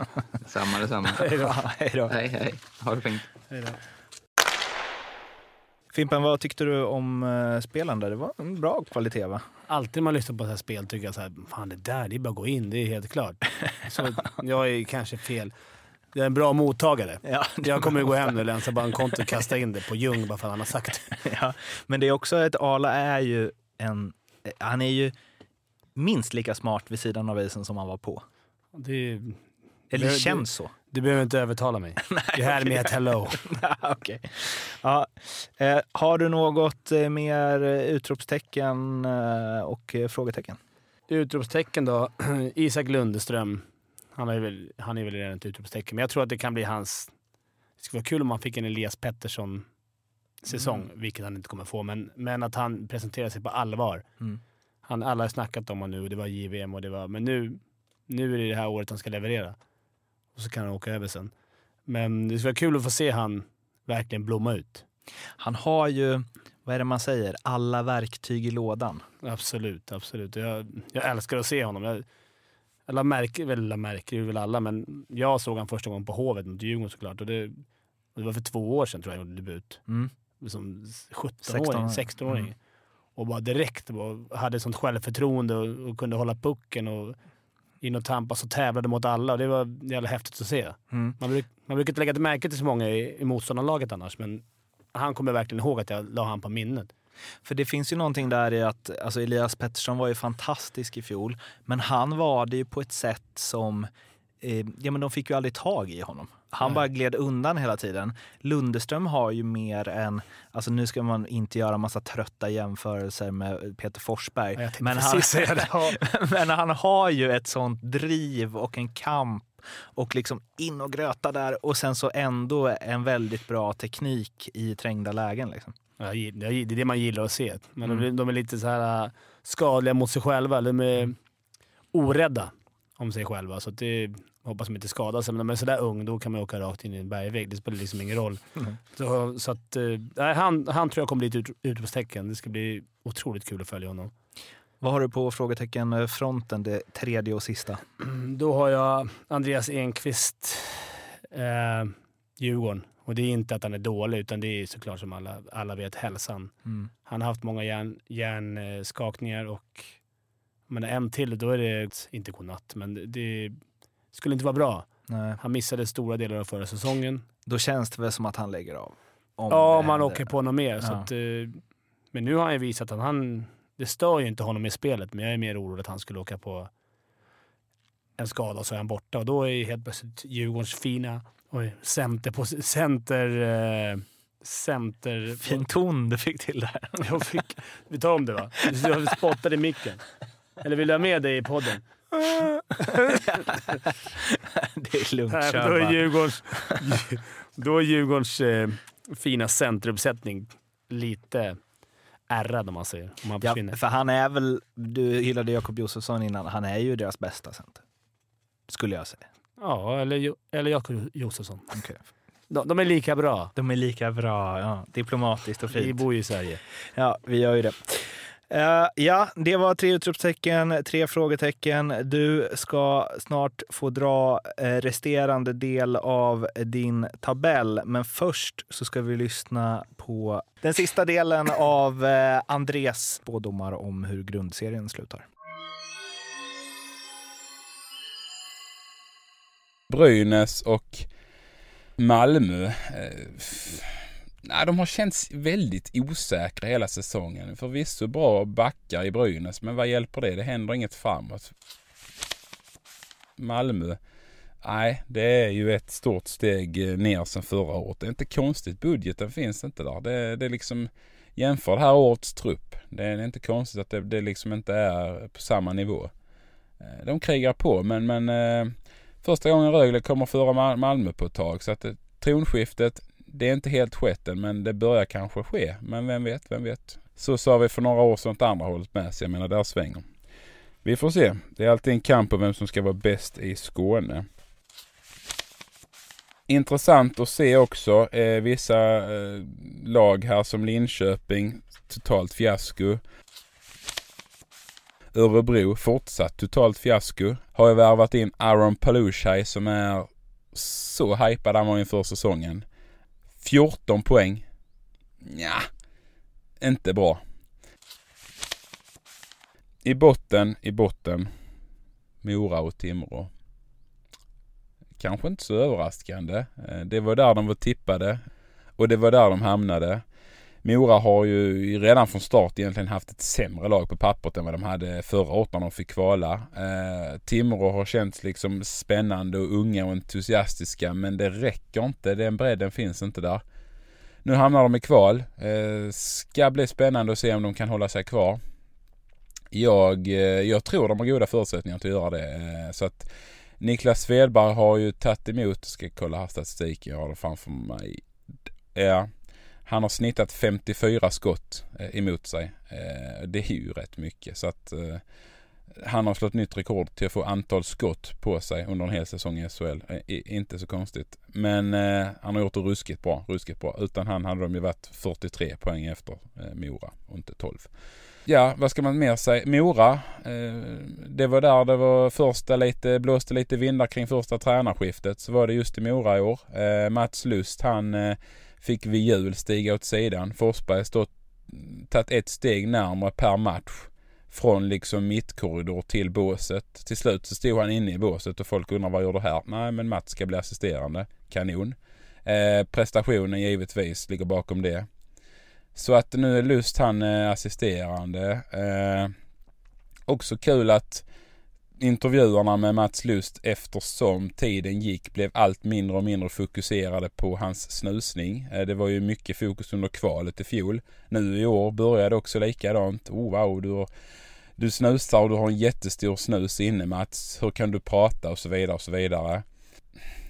Samma detsamma. Hej då. Hej då. Hej, hej. Ha det fint. Fimpen, vad tyckte du om spelen där? Det var en bra kvalitet va? Alltid när man lyssnar på så här spel tycker jag så här, fan det där, det är bara att gå in, det är helt klart. Så jag är kanske fel. Jag är en bra mottagare. Ja, Jag kommer ju gå hem nu och länsa bara en konto och kasta in det på Ljung bara för att han har sagt det. ja, men det är också ett Arla är ju en... Han är ju minst lika smart vid sidan av isen som han var på. Det, Eller det- känns så. Du behöver inte övertala mig. det här med ett hello. Okej. Ja. Eh, har du något eh, mer eh, utropstecken eh, och eh, frågetecken? Utropstecken då. Isak Lundeström. Han är, väl, han är väl redan ett utropstecken, men jag tror att det kan bli hans... Det skulle vara kul om man fick en Elias Pettersson-säsong, vilket han inte kommer få, men, men att han presenterar sig på allvar. Mm. Han, alla har snackat om honom nu och det var JVM och det var... Men nu, nu är det det här året han ska leverera. Och så kan han åka över sen. Men det skulle vara kul att få se han verkligen blomma ut. Han har ju, vad är det man säger, alla verktyg i lådan. Absolut, absolut. Jag, jag älskar att se honom. Jag, märker, väl, märker ju väl alla, men jag såg honom första gången på Hovet mot Djurgården såklart. Och det, och det var för två år sedan tror jag han gjorde debut. Mm. Som 17-åring, 16. 16-åring. Mm. Och bara direkt bara, hade sånt självförtroende och, och kunde hålla pucken och in och tampas och tävlade mot alla. Och det var jävla häftigt att se. Mm. Man, bruk, man brukar inte lägga märke till så många i, i motståndarlaget annars, men han kommer verkligen ihåg att jag la han på minnet. För det finns ju någonting där i att alltså Elias Pettersson var ju fantastisk i fjol, men han var det ju på ett sätt som eh, ja, men de fick ju aldrig tag i honom. Han Nej. bara gled undan hela tiden. Lundeström har ju mer än, alltså nu ska man inte göra massa trötta jämförelser med Peter Forsberg. Ja, men, han, men han har ju ett sånt driv och en kamp och liksom in och gröta där och sen så ändå en väldigt bra teknik i trängda lägen. Liksom. Ja, det är det man gillar att se. Men de, Mm. de är lite så här äh, skadliga mot sig själva. De är orädda om sig själva. Så det, hoppas de inte skadar sig. Men när man är sådär ung, då kan man åka rakt in i en bergvägg. Det spelar liksom ingen roll. Mm. Så, så att, eh, nej, han, han tror jag kommer bli ett ut, utropstecken. Det ska bli otroligt kul att följa honom. Vad har du på frågetecken-fronten, det tredje och sista? Då har jag Andreas Enqvist, eh, Djurgården. Och det är inte att han är dålig, utan det är såklart som alla, alla vet hälsan. Mm. Han har haft många hjärn, hjärnskakningar och men en till, då är det inte godnatt. Men det skulle inte vara bra. Nej. Han missade stora delar av förra säsongen. Då känns det väl som att han lägger av? Om ja, om man händer. åker på något mer. Så Ja. att, eh, men nu har han ju visat att han... Det stör ju inte honom i spelet, men jag är mer orolig att han skulle åka på en skada och så är han borta. Och då är helt plötsligt Djurgårdens fina oj, center... På, center, eh, center Fin ton du fick till där. Jag fick... Vi tar om det va? Du spottade i micken. Eller vill du ha med dig i podden? det är lugnt, Nej, kör då är. Djurgårdens, då är Djurgårdens eh, fina centeruppsättning lite ärrad om man säger. Om han. Ja, för han är väl, du hyllade Jakob Josefsson innan, han är ju deras bästa center. Skulle jag säga. Ja, eller, Jo- eller Jakob Josefsson. Okay. De, de är lika bra. De är lika bra, ja. Diplomatiskt och fint. Vi bor ju i Sverige. Ja, vi gör ju det. Uh, ja, det var tre utropstecken, tre frågetecken. Du ska snart få dra uh, resterande del av din tabell. Men först så ska vi lyssna på den sista delen av uh, Andres spådomar om hur grundserien slutar. Brynäs och Malmö. Nej, de har känts väldigt osäkra hela säsongen. Förvisso bra backar i Brynäs, men vad hjälper det? Det händer inget framåt. Malmö. Nej, det är ju ett stort steg eh, ner sen förra året. Det är inte konstigt. Budgeten finns inte där. Det, det är liksom jämför det här årets trupp. Det är inte konstigt att det, det liksom inte är på samma nivå. Eh, de krigar på, men, men eh, första gången Rögle kommer före Malmö på ett tag. Så att det, tronskiftet, det är inte helt skett än, men det börjar kanske ske. Men vem vet, vem vet. Så sa vi för några år sedan åt andra hållet med, så jag menar där svänger. Vi får se. Det är alltid en kamp om vem som ska vara bäst i Skåne. Intressant att se också eh, vissa eh, lag här som Linköping, totalt fiasko. Örebro, fortsatt totalt fiasko. Har ju värvat in Aaron Palushaj som är så hypad han var inför säsongen. 14 poäng. Ja, inte bra. I botten, i botten. Mora och Timrå. Kanske inte så överraskande. Eh, Det var där de var tippade och det var där de hamnade. Mora har ju redan från start egentligen haft ett sämre lag på pappret än vad de hade förra året när de fick kvala. Eh, Timrå har känts liksom spännande och unga och entusiastiska men det räcker inte. Den bredden finns inte där. Nu hamnar de i kval. Eh, ska bli spännande att se om de kan hålla sig kvar. Jag, eh, jag tror de har goda förutsättningar att göra det. Eh, så att Niklas Svedberg har ju tagit emot, ska kolla här statistiken, jag har det framför mig. Ja, han har snittat 54 skott eh, emot sig. Eh, det är ju rätt mycket så att eh, han har slått nytt rekord till att få antal skott på sig under en hel säsong i SHL. Inte så konstigt. Men han har gjort det ruskigt bra, ruskigt bra. Utan han hade de ju varit 43 poäng efter Mora och inte 12. Ja, vad ska man mer säga? Mora, eh, det var där det var första lite, blåste lite vindar kring första tränarskiftet. Så var det just i Mora i år. Eh, Mats Lust, han eh, fick vid jul stiga åt sidan. Forsberg har stått, tagit ett steg närmare per match. Från liksom mittkorridor till båset. Till slut så stod han inne i båset och folk undrar vad gör du här? Nej men Mats ska bli assisterande. Kanon. Eh, prestationen givetvis ligger bakom det. Så att nu är Lust han eh, assisterande. Eh, också kul att intervjuerna med Mats Lust eftersom tiden gick blev allt mindre och mindre fokuserade på hans snusning. Eh, det var ju mycket fokus under kvalet i fjol. Nu i år började också likadant. Oh wow, du, har, du snusar och du har en jättestor snus inne Mats. Hur kan du prata och så vidare och så vidare.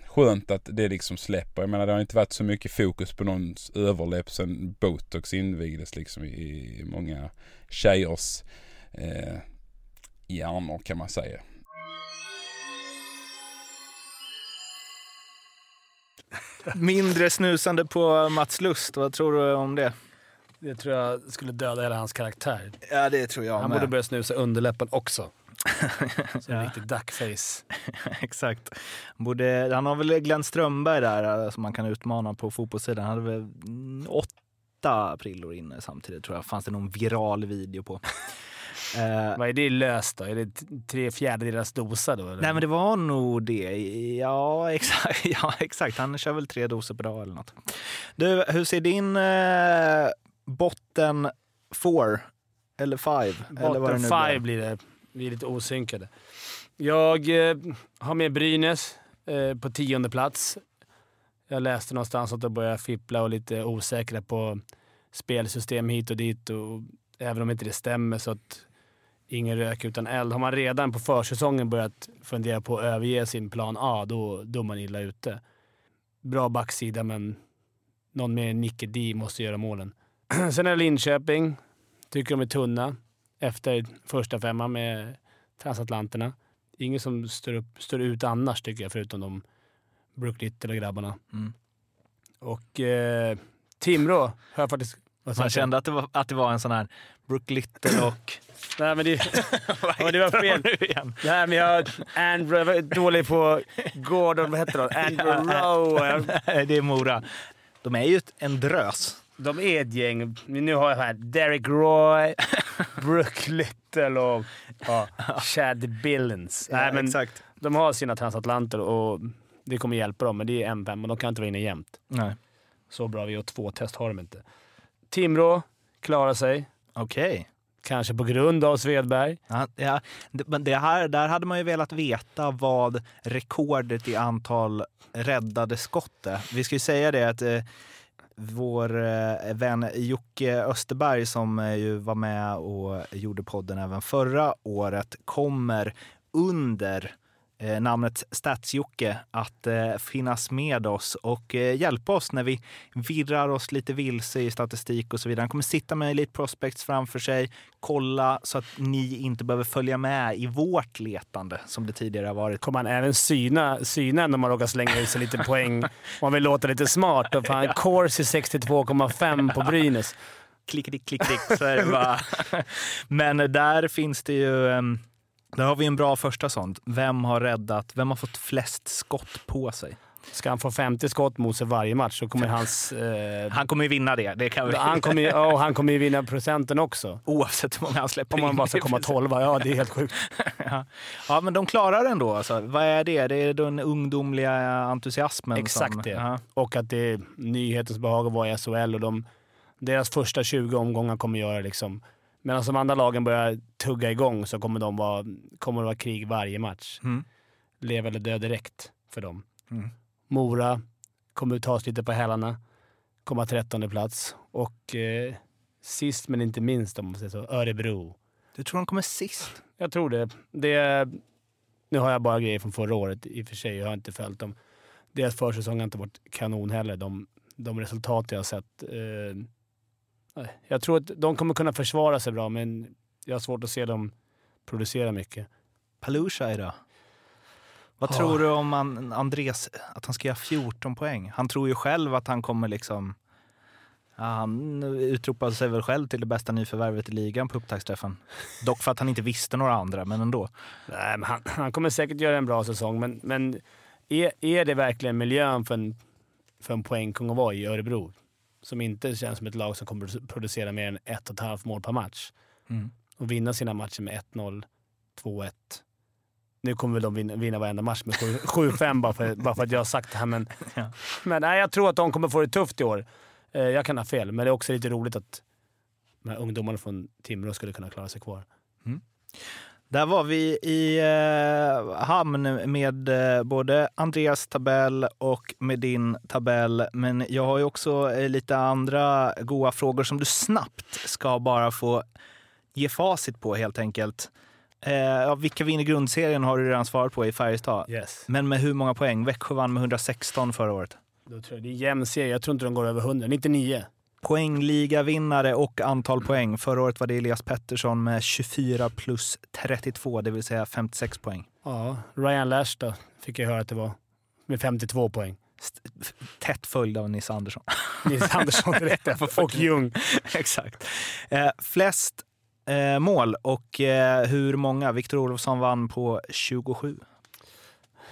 Skönt att det liksom släpper. Jag menar det har inte varit så mycket fokus på någons överläpp sedan botox invigdes liksom i många tjejers eh, hjärnor kan man säga. Mindre snusande på Mats Lust, vad tror du om det? Det tror jag skulle döda hela hans karaktär. Ja, det tror jag Han med. borde börja snusa underläppen också. Så en riktig duckface. Exakt. Borde, han har väl Glenn Strömberg där eh, som man kan utmana på fotbollssidan. Han hade väl åtta prillor inne samtidigt tror jag. Fanns det någon viral video på. Eh, Vad är det löst då? Är det tre fjärdedelars dosa då? Eller? Nej men det var nog det. Ja exakt. ja exakt. Han kör väl tre doser per dag eller något. Du, hur ser din eh, botten four eller five? eller vad det nu five blir? blir det. Vi är lite osynkade. Jag eh, har med Brynäs eh, på tionde plats. Jag läste någonstans att de börjar fippla och lite osäkra på spelsystem hit och dit. Och, även om inte det stämmer så att ingen rök utan eld. Har man redan på försäsongen börjat fundera på att överge sin plan A, då, då är man illa ute. Bra backsida, men någon mer än Nicke D måste göra målen. Sen är det Linköping. Tycker de är tunna efter första femman med transatlanterna. Inget som står, upp, står ut annars tycker jag, förutom de Brook Little och grabbarna. Mm. Och eh, Timrå har jag faktiskt... Man kände att det, var, att det var en sån här Brook Little och... Nej, men det, ja, det var fel. nu igen? Nej, men jag, Andrew, jag var dålig på Gordon, vad heter de? Andrew Rowe. Nej, det är Mora. De är ju en drös. De är ett gäng. Men Nu har jag här Derek Roy, Brook Little och ja, Chad Billens. Ja, Nej, men exakt. De har sina transatlanter och det kommer hjälpa dem, men det är en fem och de kan inte vara inne jämt. Nej. Så bra VO2-test har de inte. Timrå klarar sig. Okej. Kanske på grund av Svedberg. Ja, ja, men det här, där hade man ju velat veta vad rekordet i antal räddade skott är. Vi ska ju säga det att eh, vår eh, vän Jocke Österberg som eh, ju var med och gjorde podden även förra året kommer under namnet Stats-Jocke att eh, finnas med oss och eh, hjälpa oss när vi virrar oss lite vilse i statistik och så vidare. Han kommer sitta med Elite Prospects framför sig, kolla så att ni inte behöver följa med i vårt letande som det tidigare har varit. Kommer han även syna, syna när man råkar slänga i sig lite poäng. Man vill låta lite smart. Och fan, Corsi 62,5 på Brynäs. Klick, klick, klick, klick, så är det bara. Men där finns det ju... Där har vi en bra första sånt. Vem har räddat? Vem har fått flest skott på sig? Ska han få 50 skott mot sig varje match så kommer hans... Eh, Han kommer ju vinna det. det kan vi. han, kommer, ju- och han kommer ju vinna procenten också. Oavsett hur många han släpper Om man in. bara ska komma 12. Ja, det är helt sjukt. ja. ja, men de klarar det ändå. Alltså. Vad är det? Det är den ungdomliga entusiasmen. Exakt som, det. Ja. Och att det är nyhetens behag att vara i SHL och de, deras första 20 omgångar kommer göra liksom... Medan de andra lagen börjar tugga igång så kommer, de vara, kommer det vara krig varje match. Mm. Lev eller dö direkt för dem. Mm. Mora kommer ta oss lite på hälarna. Komma 13 plats. Och eh, sist men inte minst, om man säger så, Örebro. Du tror de kommer sist? Jag tror det. det. Nu har jag bara grejer från förra året i och för sig. Jag har inte följt dem. Deras försäsong har inte varit kanon heller. De, de resultat jag har sett. Eh. Jag tror att de kommer kunna försvara sig bra, men jag har svårt att se dem producera mycket. Palusha idag. Vad Ja. tror du om an, Andres, att han ska göra 14 poäng? Han tror ju själv att han kommer liksom... Ja, han utropade sig väl själv till det bästa nyförvärvet i ligan på upptaktsträffen. Dock för att han inte visste några andra, men ändå. Nej, men han, han kommer säkert göra en bra säsong, men, men är, är det verkligen miljön för en, för en poängkung att vara i Örebro? Som inte känns som ett lag som kommer att producera mer än ett och ett halvt mål per match. Mm. Och vinna sina matcher med 1-0, 2-1. Nu kommer väl de vinna, vinna varenda match med 7-5 bara för, bara för att jag har sagt det här, men, Ja. men nej, jag tror att de kommer få det tufft i år. Eh, jag kan ha fel, men det är också lite roligt att de här ungdomarna från Timrå skulle kunna klara sig kvar. Där var vi i eh, hamn med eh, både Andreas tabell och med din tabell. Men jag har ju också eh, lite andra goa frågor som du snabbt ska bara få ge facit på helt enkelt. Eh, vilka vinner grundserien har du redan svarat på i Färjestad. Yes. Men med hur många poäng? Växjö vann med 116 förra året. Då tror jag det är jämn serie. Jag tror inte de går över 100. 99. Poängligavinnare och antal poäng. Förra året var det Elias Pettersson med 24 plus 32, det vill säga 56 poäng. Ja, Ryan Lash då, fick jag höra att det var. Med 52 poäng. Tätt följd av Nisse Andersson. Nils Andersson direkt efter. Och Ljung. Exakt. Eh, flest eh, mål och eh, hur många? Viktor Olofsson vann på 27.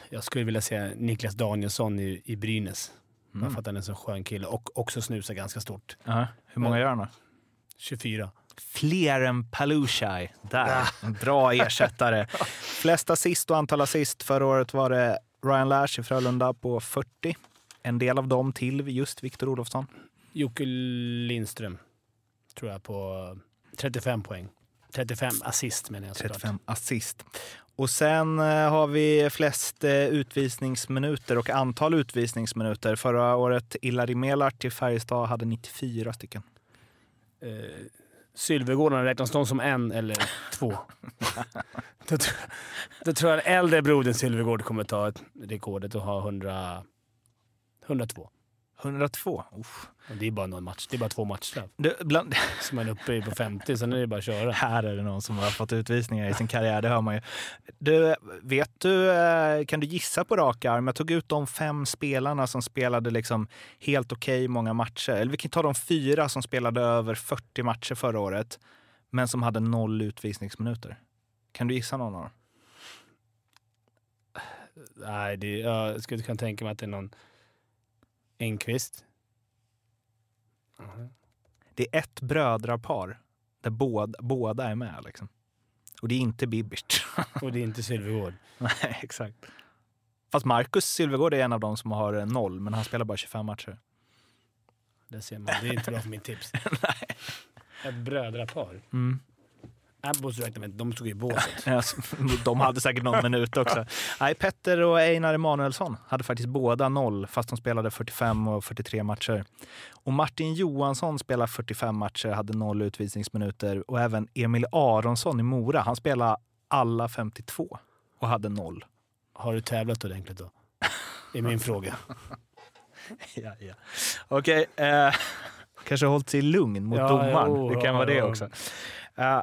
Jag skulle vilja säga Niklas Danielsson i, i Brynäs. Bara Mm. för att han är en så skön kille och också snusar ganska stort. Ja, hur många gör han då? 24. Fler än Palushaj. Där. En bra ersättare. Flest assist och antal assist. Förra året var det Ryan Lash i Frölunda på 40. En del av dem till just Viktor Olofsson. Jocke Lindström tror jag på 35 poäng. 35 assist menar jag såklart. 35 assist. Och sen eh, har vi flest eh, utvisningsminuter och antal utvisningsminuter. Förra året Ilari Melart till Färjestad hade 94 stycken. Eh, Sylvegården, räknas de som en eller två? då, tror- då tror jag äldre brodern Sylvegård kommer ta ett rekordet och ha 100, 102. 102? Uff. Det är bara någon match. Det är bara två matcher. Du, bland... Så man är uppe på 50, sen är det bara att köra. Här är det någon som har fått utvisningar i sin karriär, det hör man ju. Du, vet du, eh, kan du gissa på rak arm? Jag tog ut de fem spelarna som spelade liksom helt okej många matcher. Eller vi kan ta de fyra som spelade över 40 matcher förra året, men som hade noll utvisningsminuter. Kan du gissa någon av dem? Nej, det, jag skulle kunna tänka mig att det är någon Enqvist. Det är ett brödrapar där båda, båda är med. Liksom. Och det är inte Bibic. Och det är inte Sylvegård. Nej, exakt. Fast Marcus Sylvegård är en av dem som har eh, noll, men han spelar bara 25 matcher. Där ser man. Det är inte bra för mitt tips. Ett brödrapar. Mm. Abbos räknar med de stod i båset. Ja, De hade säkert någon minut också. Nej, Petter och Einar Emanuelsson hade faktiskt båda noll, fast de spelade 45 och 43 matcher. Och Martin Johansson spelade 45 matcher, hade noll utvisningsminuter. Och även Emil Aronsson i Mora, han spelade alla 52 och hade noll. Har du tävlat ordentligt då? Det är min fråga. ja, ja. Okej, eh, kanske hållit sig lugn mot Ja, domaren. jo, det kan ja, vara det ja. också. Eh,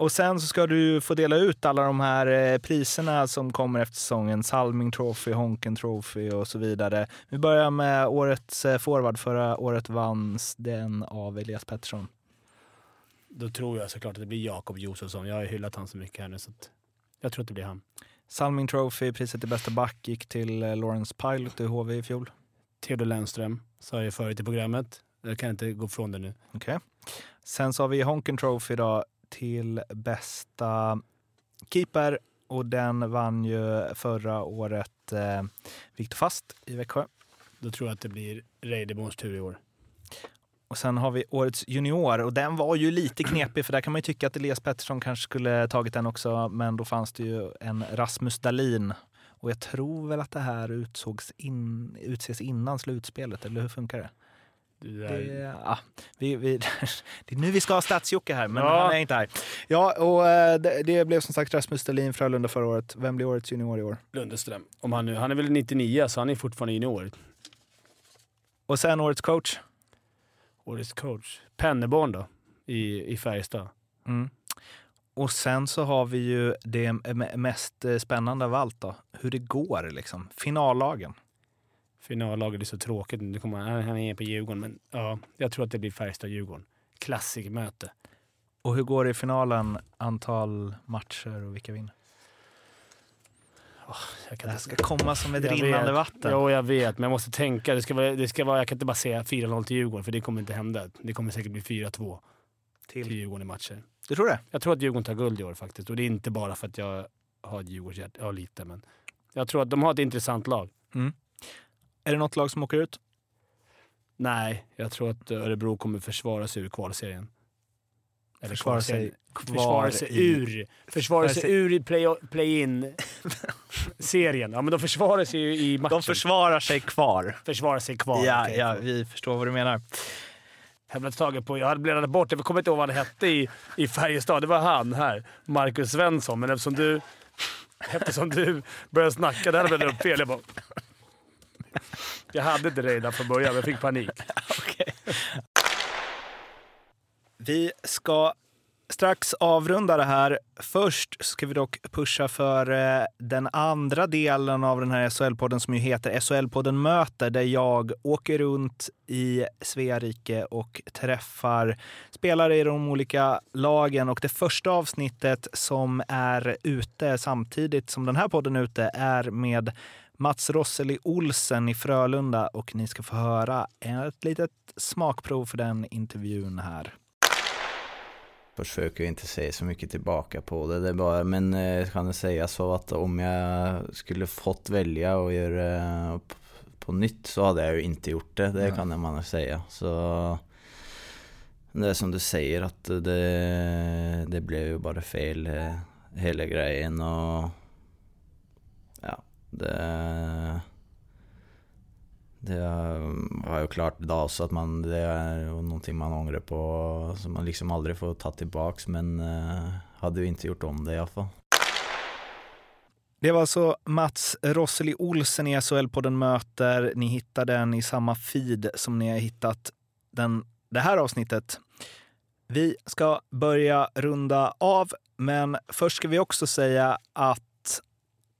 och sen så ska du få dela ut alla de här eh, priserna som kommer efter säsongen. Salming Trophy, Honken Trophy och så vidare. Vi börjar med årets eh, forward. Förra året vanns den av Elias Pettersson. Då tror jag såklart att det blir Jakob Josefsson. Jag har hyllat han så mycket här nu så jag tror att det blir han. Salming Trophy, priset till bästa back, gick till eh, Lawrence Pilot i HV i fjol. Theodor Lennström sa jag förut i programmet. Jag kan inte gå från det nu. Okej. Sen så har vi Honken Trophy då till bästa keeper och den vann ju förra året eh, Viktor Fast i Växjö. Då tror jag att det blir Reideborns tur i år. Och sen har vi årets junior och den var ju lite knepig för där kan man ju tycka att Elias Pettersson kanske skulle tagit den också men då fanns det ju en Rasmus Dahlin och jag tror väl att det här utsågs in, utses innan slutspelet, eller hur funkar det? Det Det, ja, vi, vi, det är nu vi ska ha Stats-Jocke här, men Ja. han är inte här. Ja, och eh, det, det blev som sagt Rasmus Dahlin Frölunda förra året. Vem blir årets junior i år? Lundeström. Om han, nu, han är väl 99 så han är fortfarande junior. Och sen årets coach? Årets coach. Penneborn då, i, i Färjestad. Mm. Och sen så har vi ju det mest eh, spännande av allt då. Hur det går liksom. Finallagen. Finallaget är så tråkigt. Nu kommer han, han är på Djurgården, men ja, jag tror att det blir Färjestad-Djurgården. Klassikmöte. Och hur går det i finalen? Antal matcher och vilka vinner? Jag Det här ska komma som ett Jag rinnande vet. vatten. Jo, jag vet, men jag måste tänka. Det ska vara, det ska vara, jag kan inte bara säga 4-0 till Djurgården, för det kommer inte hända. Det kommer säkert bli 4-2 till. Djurgården i matcher. Du tror det? Jag tror att Djurgården tar guld i år faktiskt. Och det är inte bara för att jag ha ett Djurgårdshjärta. Ja, lite, men jag tror att de har ett intressant lag. Mm. Är det något lag som åker ut? Nej, jag tror att Örebro kommer försvara sig ur kvalserien. Eller Försvara sig Försvara sig ur. Försvara sig ur i play- play-in-serien. ja, men de försvarar sig ju i matchen. De försvarar sig kvar. Försvarar sig kvar. Ja, okej. ja, vi förstår vad du menar. Taget på. Jag hade bläddrat bort, jag kommer inte ihåg vad han hette i, i Färjestad. Det var han här, Marcus Svensson. Men eftersom du, eftersom du började snacka, där hade jag bläddrat upp fel. Jag, bara, jag hade inte det där från början, men jag fick panik. Vi ska strax avrunda det här. Först ska vi dock pusha för eh, den andra delen av den här SHL-podden som ju heter SHL-podden möter där jag åker runt i Sverige och träffar spelare i de olika lagen. Och det första avsnittet som är ute samtidigt som den här podden är ute är med Mats Rosseli Olsen i Frölunda och ni ska få höra ett litet smakprov för den intervjun här. försöker inte säga så mycket tillbaka på det. det är bara, men eh, kan det säga så att om jag skulle fått välja och göra på, nytt så hade jag ju inte gjort det. Det kan man säga. Så det är som du säger att det, det blev ju bara fel eh, hela grejen och ja, det det var ju klart då så att man, det är ju någonting man ångrar på som man liksom aldrig får ta tillbaks men eh, hade ju inte gjort om det i alla fall. Det var alltså Mats Rosseli Olsen i SHL-podden Möter. Ni hittar den i samma feed som ni har hittat den, det här avsnittet. Vi ska börja runda av, men först ska vi också säga att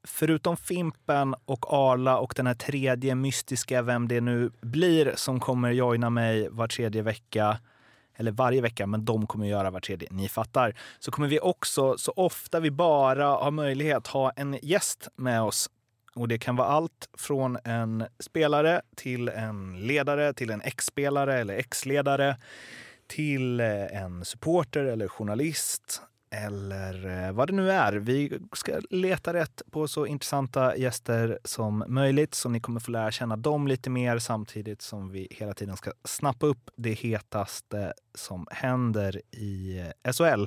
förutom Fimpen och Arla och den här tredje mystiska, vem det nu blir, som kommer joina mig var tredje vecka, eller varje vecka, men de kommer göra var tredje, ni fattar, så kommer vi också, så ofta vi bara har möjlighet, ha en gäst med oss. Och det kan vara allt från en spelare till en ledare, till en ex-spelare eller ex-ledare, till eh, en supporter eller journalist eller eh, vad det nu är. Vi ska leta rätt på så intressanta gäster som möjligt så ni kommer få lära känna dem lite mer samtidigt som vi hela tiden ska snappa upp det hetaste som händer i eh, SHL.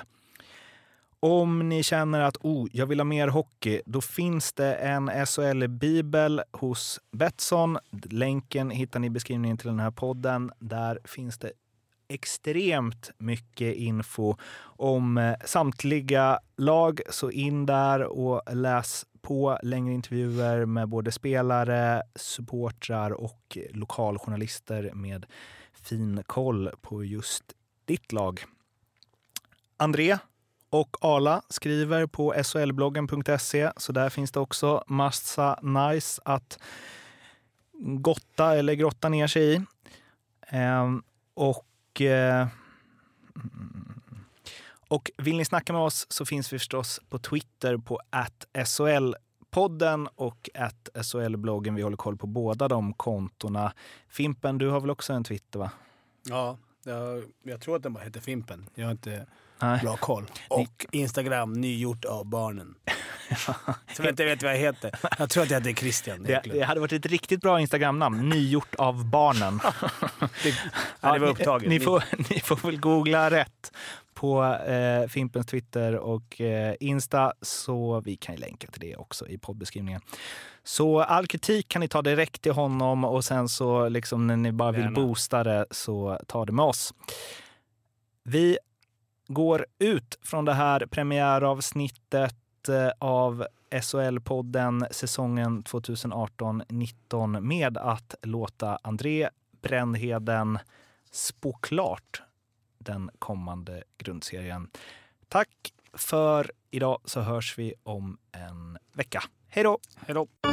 Om ni känner att oh, jag vill ha mer hockey, då finns det en SHL-bibel hos Betsson. Länken hittar ni i beskrivningen till den här podden. Där finns det extremt mycket info om eh, samtliga lag. Så in där och läs på längre intervjuer med både spelare, supportrar och lokaljournalister med fin koll på just ditt lag. André och Arla skriver på solbloggen.se så där finns det också massa nice att gotta eller grotta ner sig i. Ehm, och och, eh, och vill ni snacka med oss så finns vi förstås på Twitter på SHL-podden och SHL-bloggen. Vi håller koll på båda de kontona. Fimpen, du har väl också en Twitter va? Ja, jag, jag tror att den bara heter Fimpen. Jag har inte Nej. bra koll. Och Instagram, nygjort av barnen. Så jag inte vet vad jag heter. Jag tror att jag heter Christian. Det, det hade varit ett riktigt bra Instagramnamn. Nygjort av barnen. Ja, det var ni- upptaget. Ni, får, ni får väl googla rätt på eh, Fimpens Twitter och eh, Insta, så vi kan länka till det också i poddbeskrivningen. Så all kritik kan ni ta direkt till honom och sen så liksom när ni bara vill Gärna. boosta det så ta det med oss. Vi går ut från det här premiäravsnittet Eh, av SHL-podden säsongen 2018-19 med att låta André Brännheden spå klart den kommande grundserien. Tack för idag så hörs vi om en vecka. Hej då! Hej då!